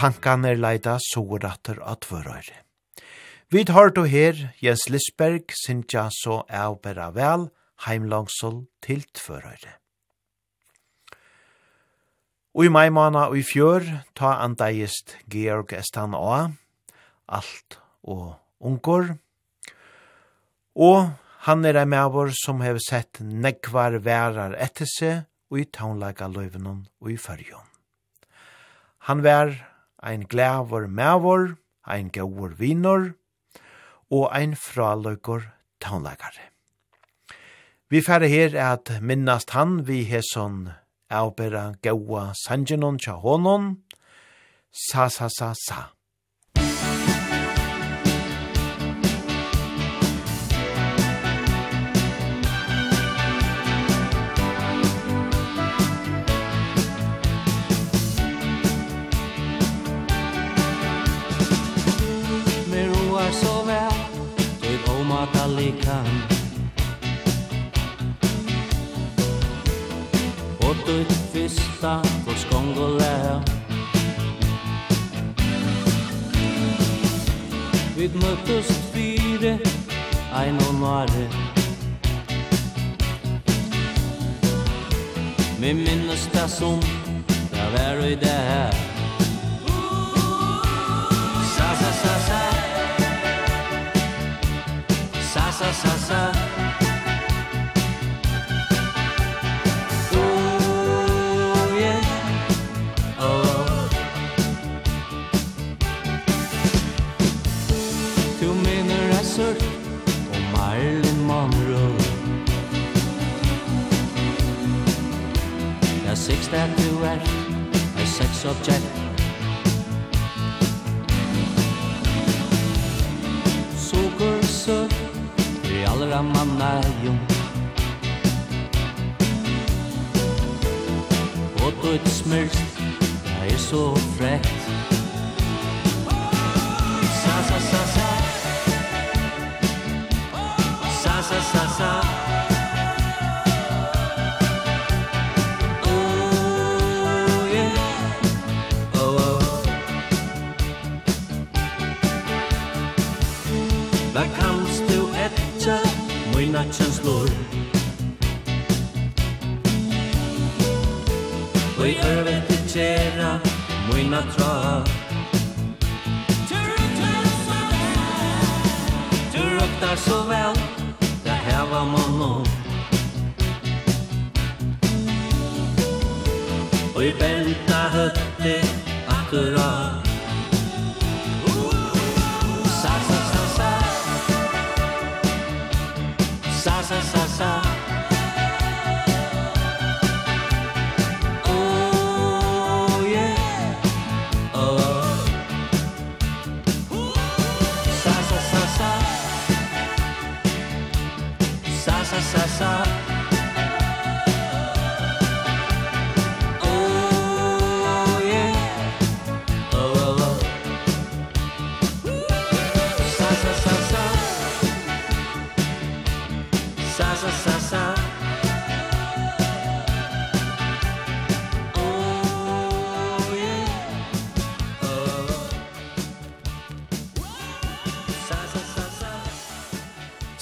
Tankan er leida soratter at tvørøyre. Vi tar du her Jens Lisberg sinja så av bera vel heimlangsol til tvørøyre. Og i mai måned og i fjør ta andeist Georg Estan A, alt og unger. Og han er en mævor som har sett nekvar værar etter seg og i taunlaga løyvenon og i fyrjon. Han vær ein glæver mævor, ein gauur vinor, og ein fraløkor taunleikare. Vi færre her at minnast han vi hesson avbera gaua sangenon tja honon, sa sa sa sa. status kongolær Vi møttes fire, ein og nare. Me minnes det som det var i det her. Sa, sa, sa, sa. Sa, sa, sa, sa. that du er a sex object. Sokursa i allra manna jung Og du et smyrst, det er så frekt. Sa, sa, sa, sa Sa, sa, sa, sa tra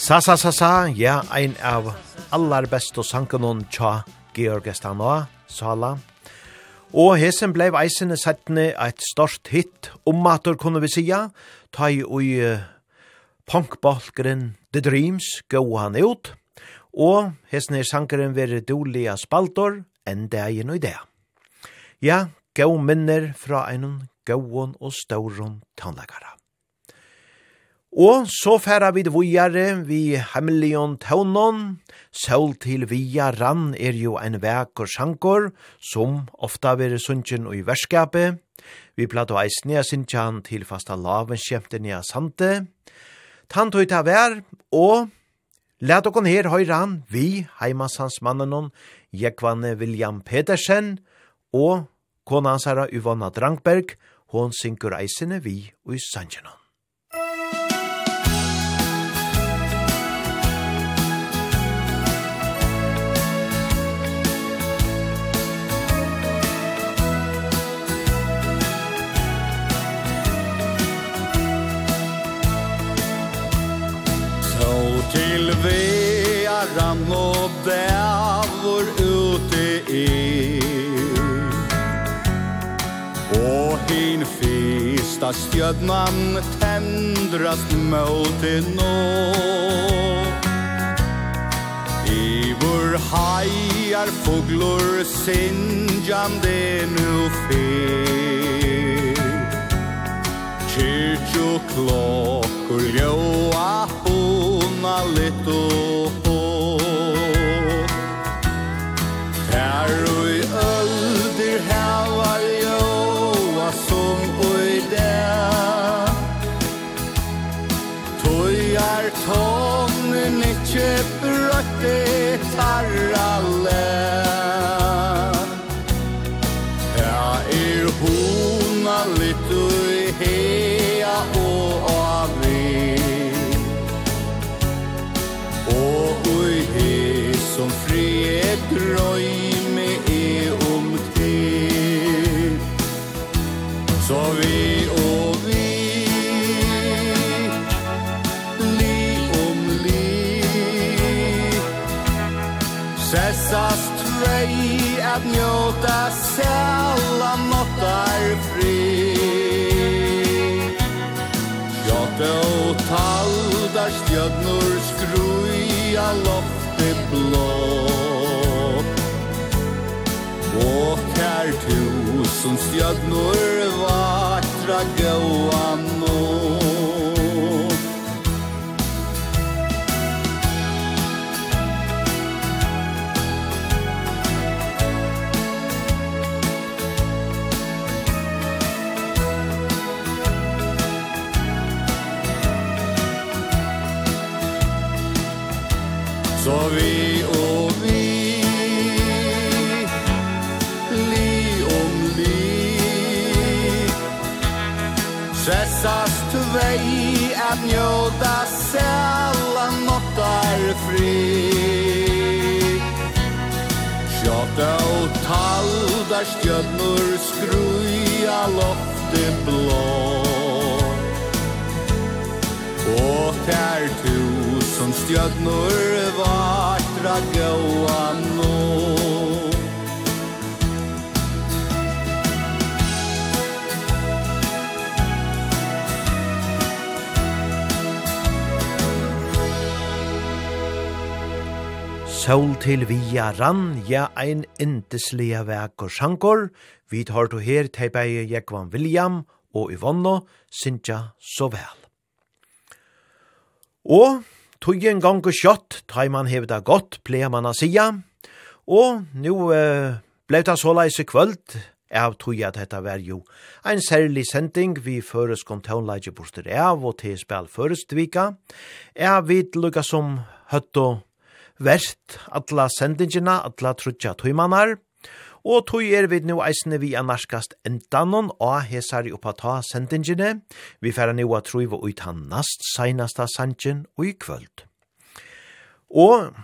Sa sa sa sa, ja, ein av allar bestu sankanon tja Georg Estanoa, Sala. Og hesen blei eisene settene eit stort hit, ommater kunne vi sia, ta i ui uh, punkbalkeren The Dreams, gå han ut, og hesen er sankaren veri dolia spaltor, enn det er i det. Ja, gå minner fra einon gåon og stauron tannlegara. Og så færa vi det vujare vi hemmelion tøvnon, Sol til via rann er jo ein vek og sjankor, som ofta veri sunnkjen og i verskapet. Vi plato eisne av sinjan til fasta laven kjemten i sante. Tant høyt av vær, og let okon her høyran, vi heimasans mannen, Jekvane William Petersen, og kona hans herra Yvonne Drankberg, hon synkur eisene vi og i sanjanon. Og til vearan og dævor ute i. Og hin fyrsta stjødnan tendrast møte nå. I hajar foglor sinjande nu fyr Kyrkjo klokkor ljóa na leto ja lofte blå Og kær tusen stjødnor vatra gåan Alla stjörnor skruja lofti blå Och tär tusen stjörnur vartra gåa nå Sol til via rann, ja ein indeslia vek og sjankor, vi tar to her teibeie Jekvan William og Yvonne, Sintja så vel. Og tog en gang og kjøtt, tar man hevda godt, pleier man å sija. og nu eh, blei det så leise kvöld, Jeg tror at dette var jo en særlig sending vi føres kom tånleidje borster av og til spil førestvika. Jeg vet lukka som høtt og vert alla sendingina, alla trutja tøymanar, og tøy er vi nu eisne vi er narskast endanon og hesari oppa ta sendingine, vi færa nu a trøyva ut han nast seinasta sandjen og i kvöld. Og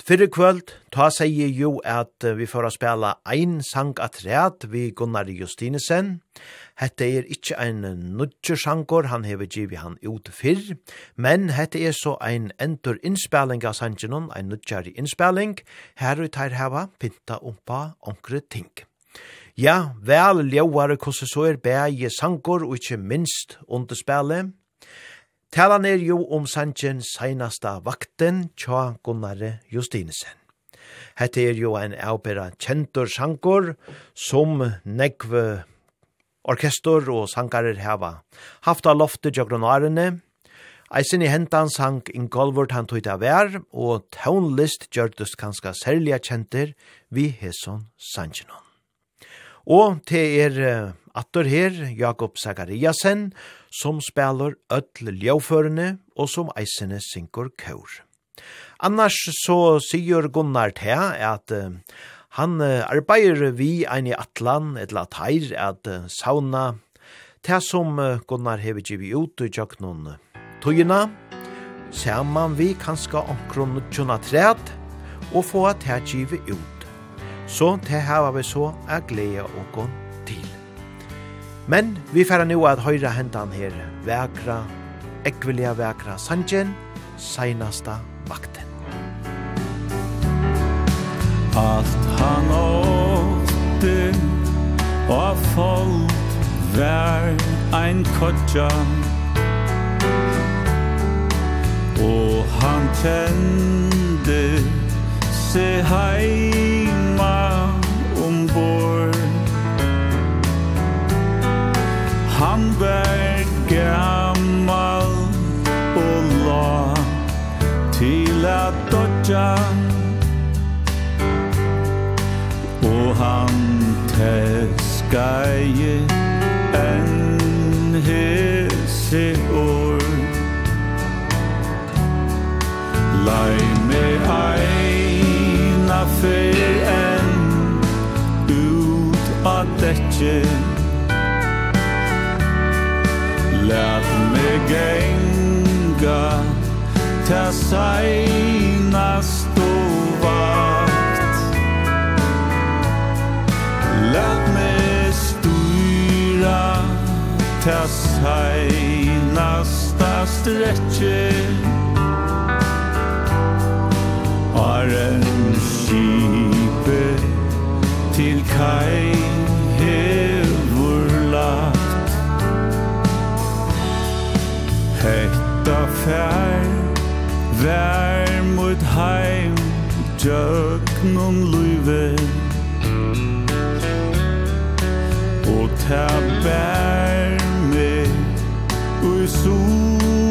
Fyrre kvöld, ta seg jo at vi får å spela ein sang at ræt vi Gunnar Justinesen. Hette er ikkje ein nudger sangor, han hever givi han ut fyrr, men hette er så ein endur innspeling av sangenon, ein nudger innspeling, her ut her heva, pinta umpa, onkre ting. Ja, vel ljauare kosse så er bæje sangor og ikkje minst underspele, Talan er jo om sanjen seinasta vakten tja Gunnare Justinesen. Hette er jo en avbera kjentur sankor som negve orkestor og sankarer heva. Hafta loftet jøgronarene, Eisen i hentan sank Ingolvort han tog vær, og Townlist gjørtust kanska særliga kjenter vi hesson sanjenon. Og te er Attor her, Jakob Zachariasen, som spelar öll ljåførene og som eisene synkur kaur. Annars så sier Gunnar Thea at uh, han uh, arbeider vi ein i atlan, et la teir, at uh, sauna, det som uh, Gunnar hever givet ut i tjøkkenen tøyene, man vi kanskje omkron tjona træd, og få at det givet ut. Så det her var vi så er glede og gunn Men vi færa nu at høyra hendan her. Vekra, ekvelia vekra sanjen, seinasta vakten. Alt han åtte og folk vær ein kodja. Og han kjende se heima ombord Han vær gammal og la til at dodja. Og han teskai en hese år Lai me eina fer en ut av detje Lät mig gänga Ta sina vakt Lät mig styra Ta seinasta stretche Arren kipe Till kaj. Hetta fær Vær mot heim Jøknum luive Og ta bær me Ui sol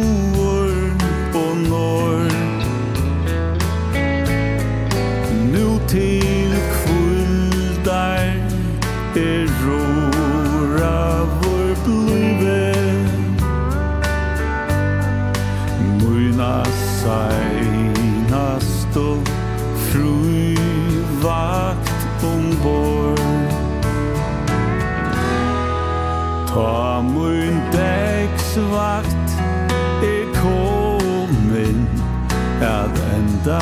nattevakt er komin at enda.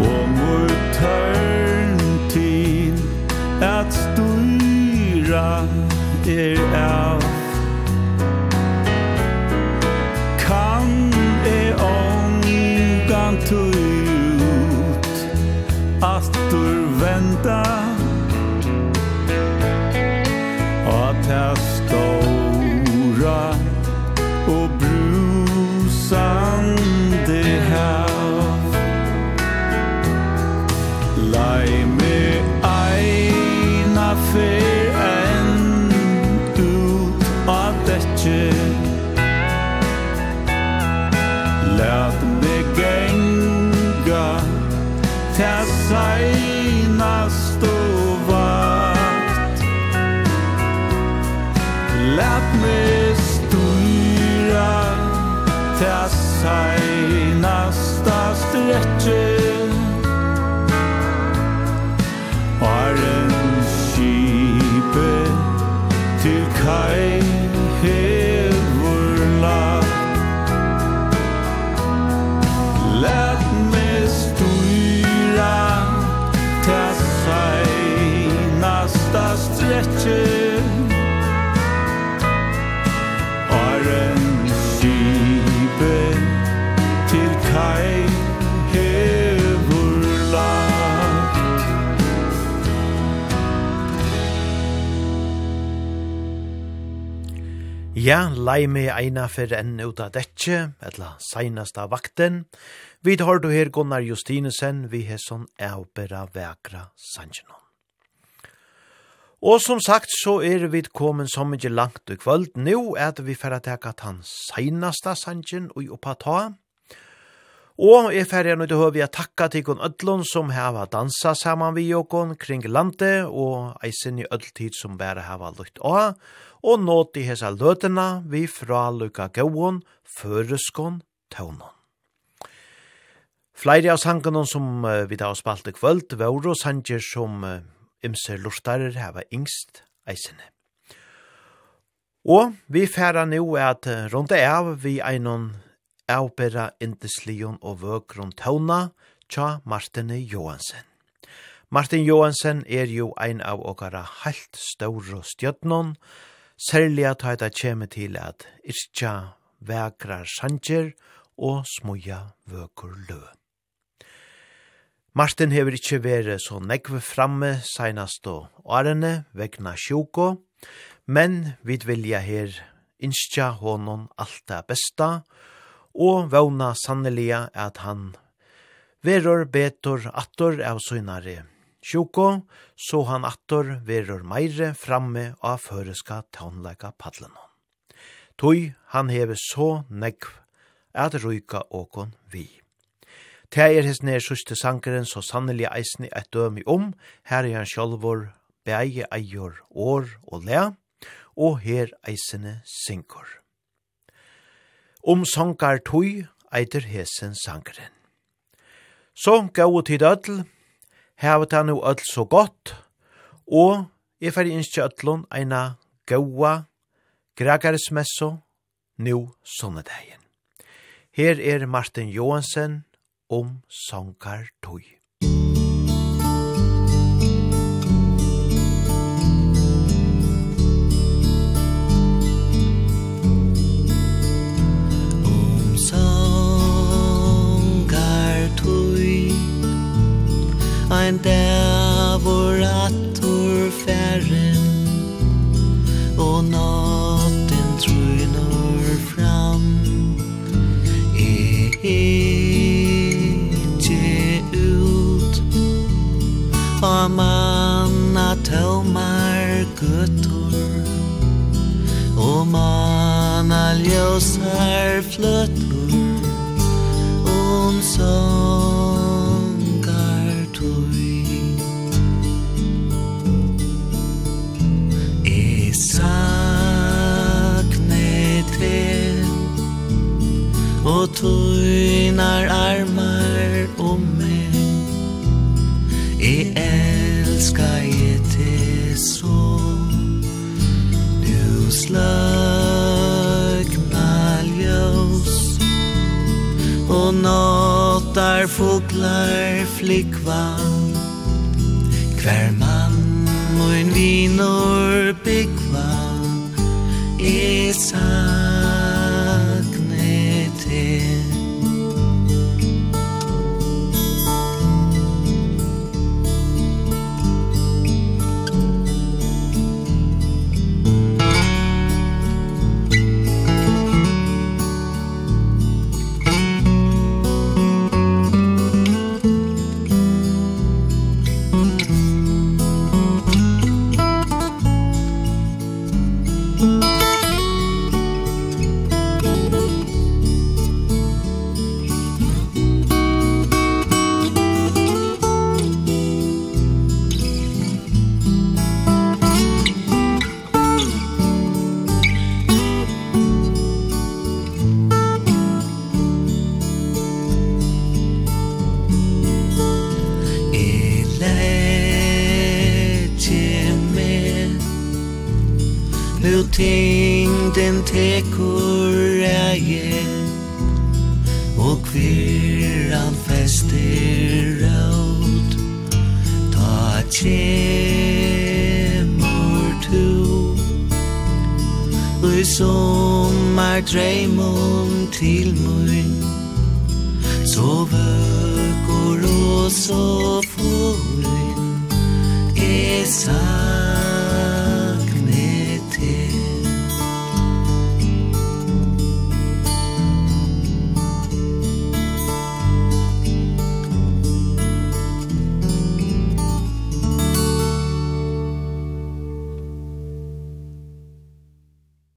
Og mot tørn til at styra er av Ja, lei me eina fyrir enn uta detje, etla seinasta vakten. Vi har du her Gunnar Justinesen, vi hesson eubera vekra sanjenon. Og som sagt så er vi kommet så mykje langt i kvöld nu at vi fyrir teka han seinasta sanjen og oppa ta. Og er ferdig nå til høy vi takka til kun ödlun som heva dansa saman vi jokon kring landet og eisen i ödltid som bare heva lukt av og nåt i hesa løtena vi fra lukka Gauon, Føreskon, tøvnån. Flere av sangene som uh, vi da har spalt i kvöld, var og sanger som uh, imse lortarer heva yngst eisene. Og vi færa nu at uh, rundt av vi einon avbera indeslion og vøkron tøvna tja Martine Johansen. Martin Johansen er jo ein av okkara heilt stauro stjøtnon, særlig at det kjeme til at ikkja vekrar sanger og smuja vøkur lø. Martin hever ikkje vere så nekve framme seinast og årene vegna sjoko, men vi vilja her innskja honom alt det besta, og vana sannelia at han verur betur attor av søgnare Sjuko, så han attor verur meire framme av føreska tånleika padlen. Tøy han heve så negv at ruika okon vi. Det er his nær sørste sankeren så sannelig eisen et dømi om, her er han sjolvor, beie eier, år og lea, og her eisene synkor. Om sankar tøy eiter hesen sankeren. Så gau tid ødel, hevet han jo alt så godt, og jeg fer innskje øtlån eina gaua gragarismesso nu sonnedagen. Her er Martin Johansen om Sankar Tøy. ein dævor attur færren Og natten trunor fram. E, e, ut Og manna tømar guttur Og manna ljósar fløttur. Om sånn sakne vel. Og tøynar armar om meg. I elska i te så Du sløgna ljøs Og nåttar fuglar flikva. Hver mann og en vinor byggva It's. tekur eie Og kvir han fester raut Ta tjemur tu Ui sommar dreimon til mun Så vøkor og så furin Esa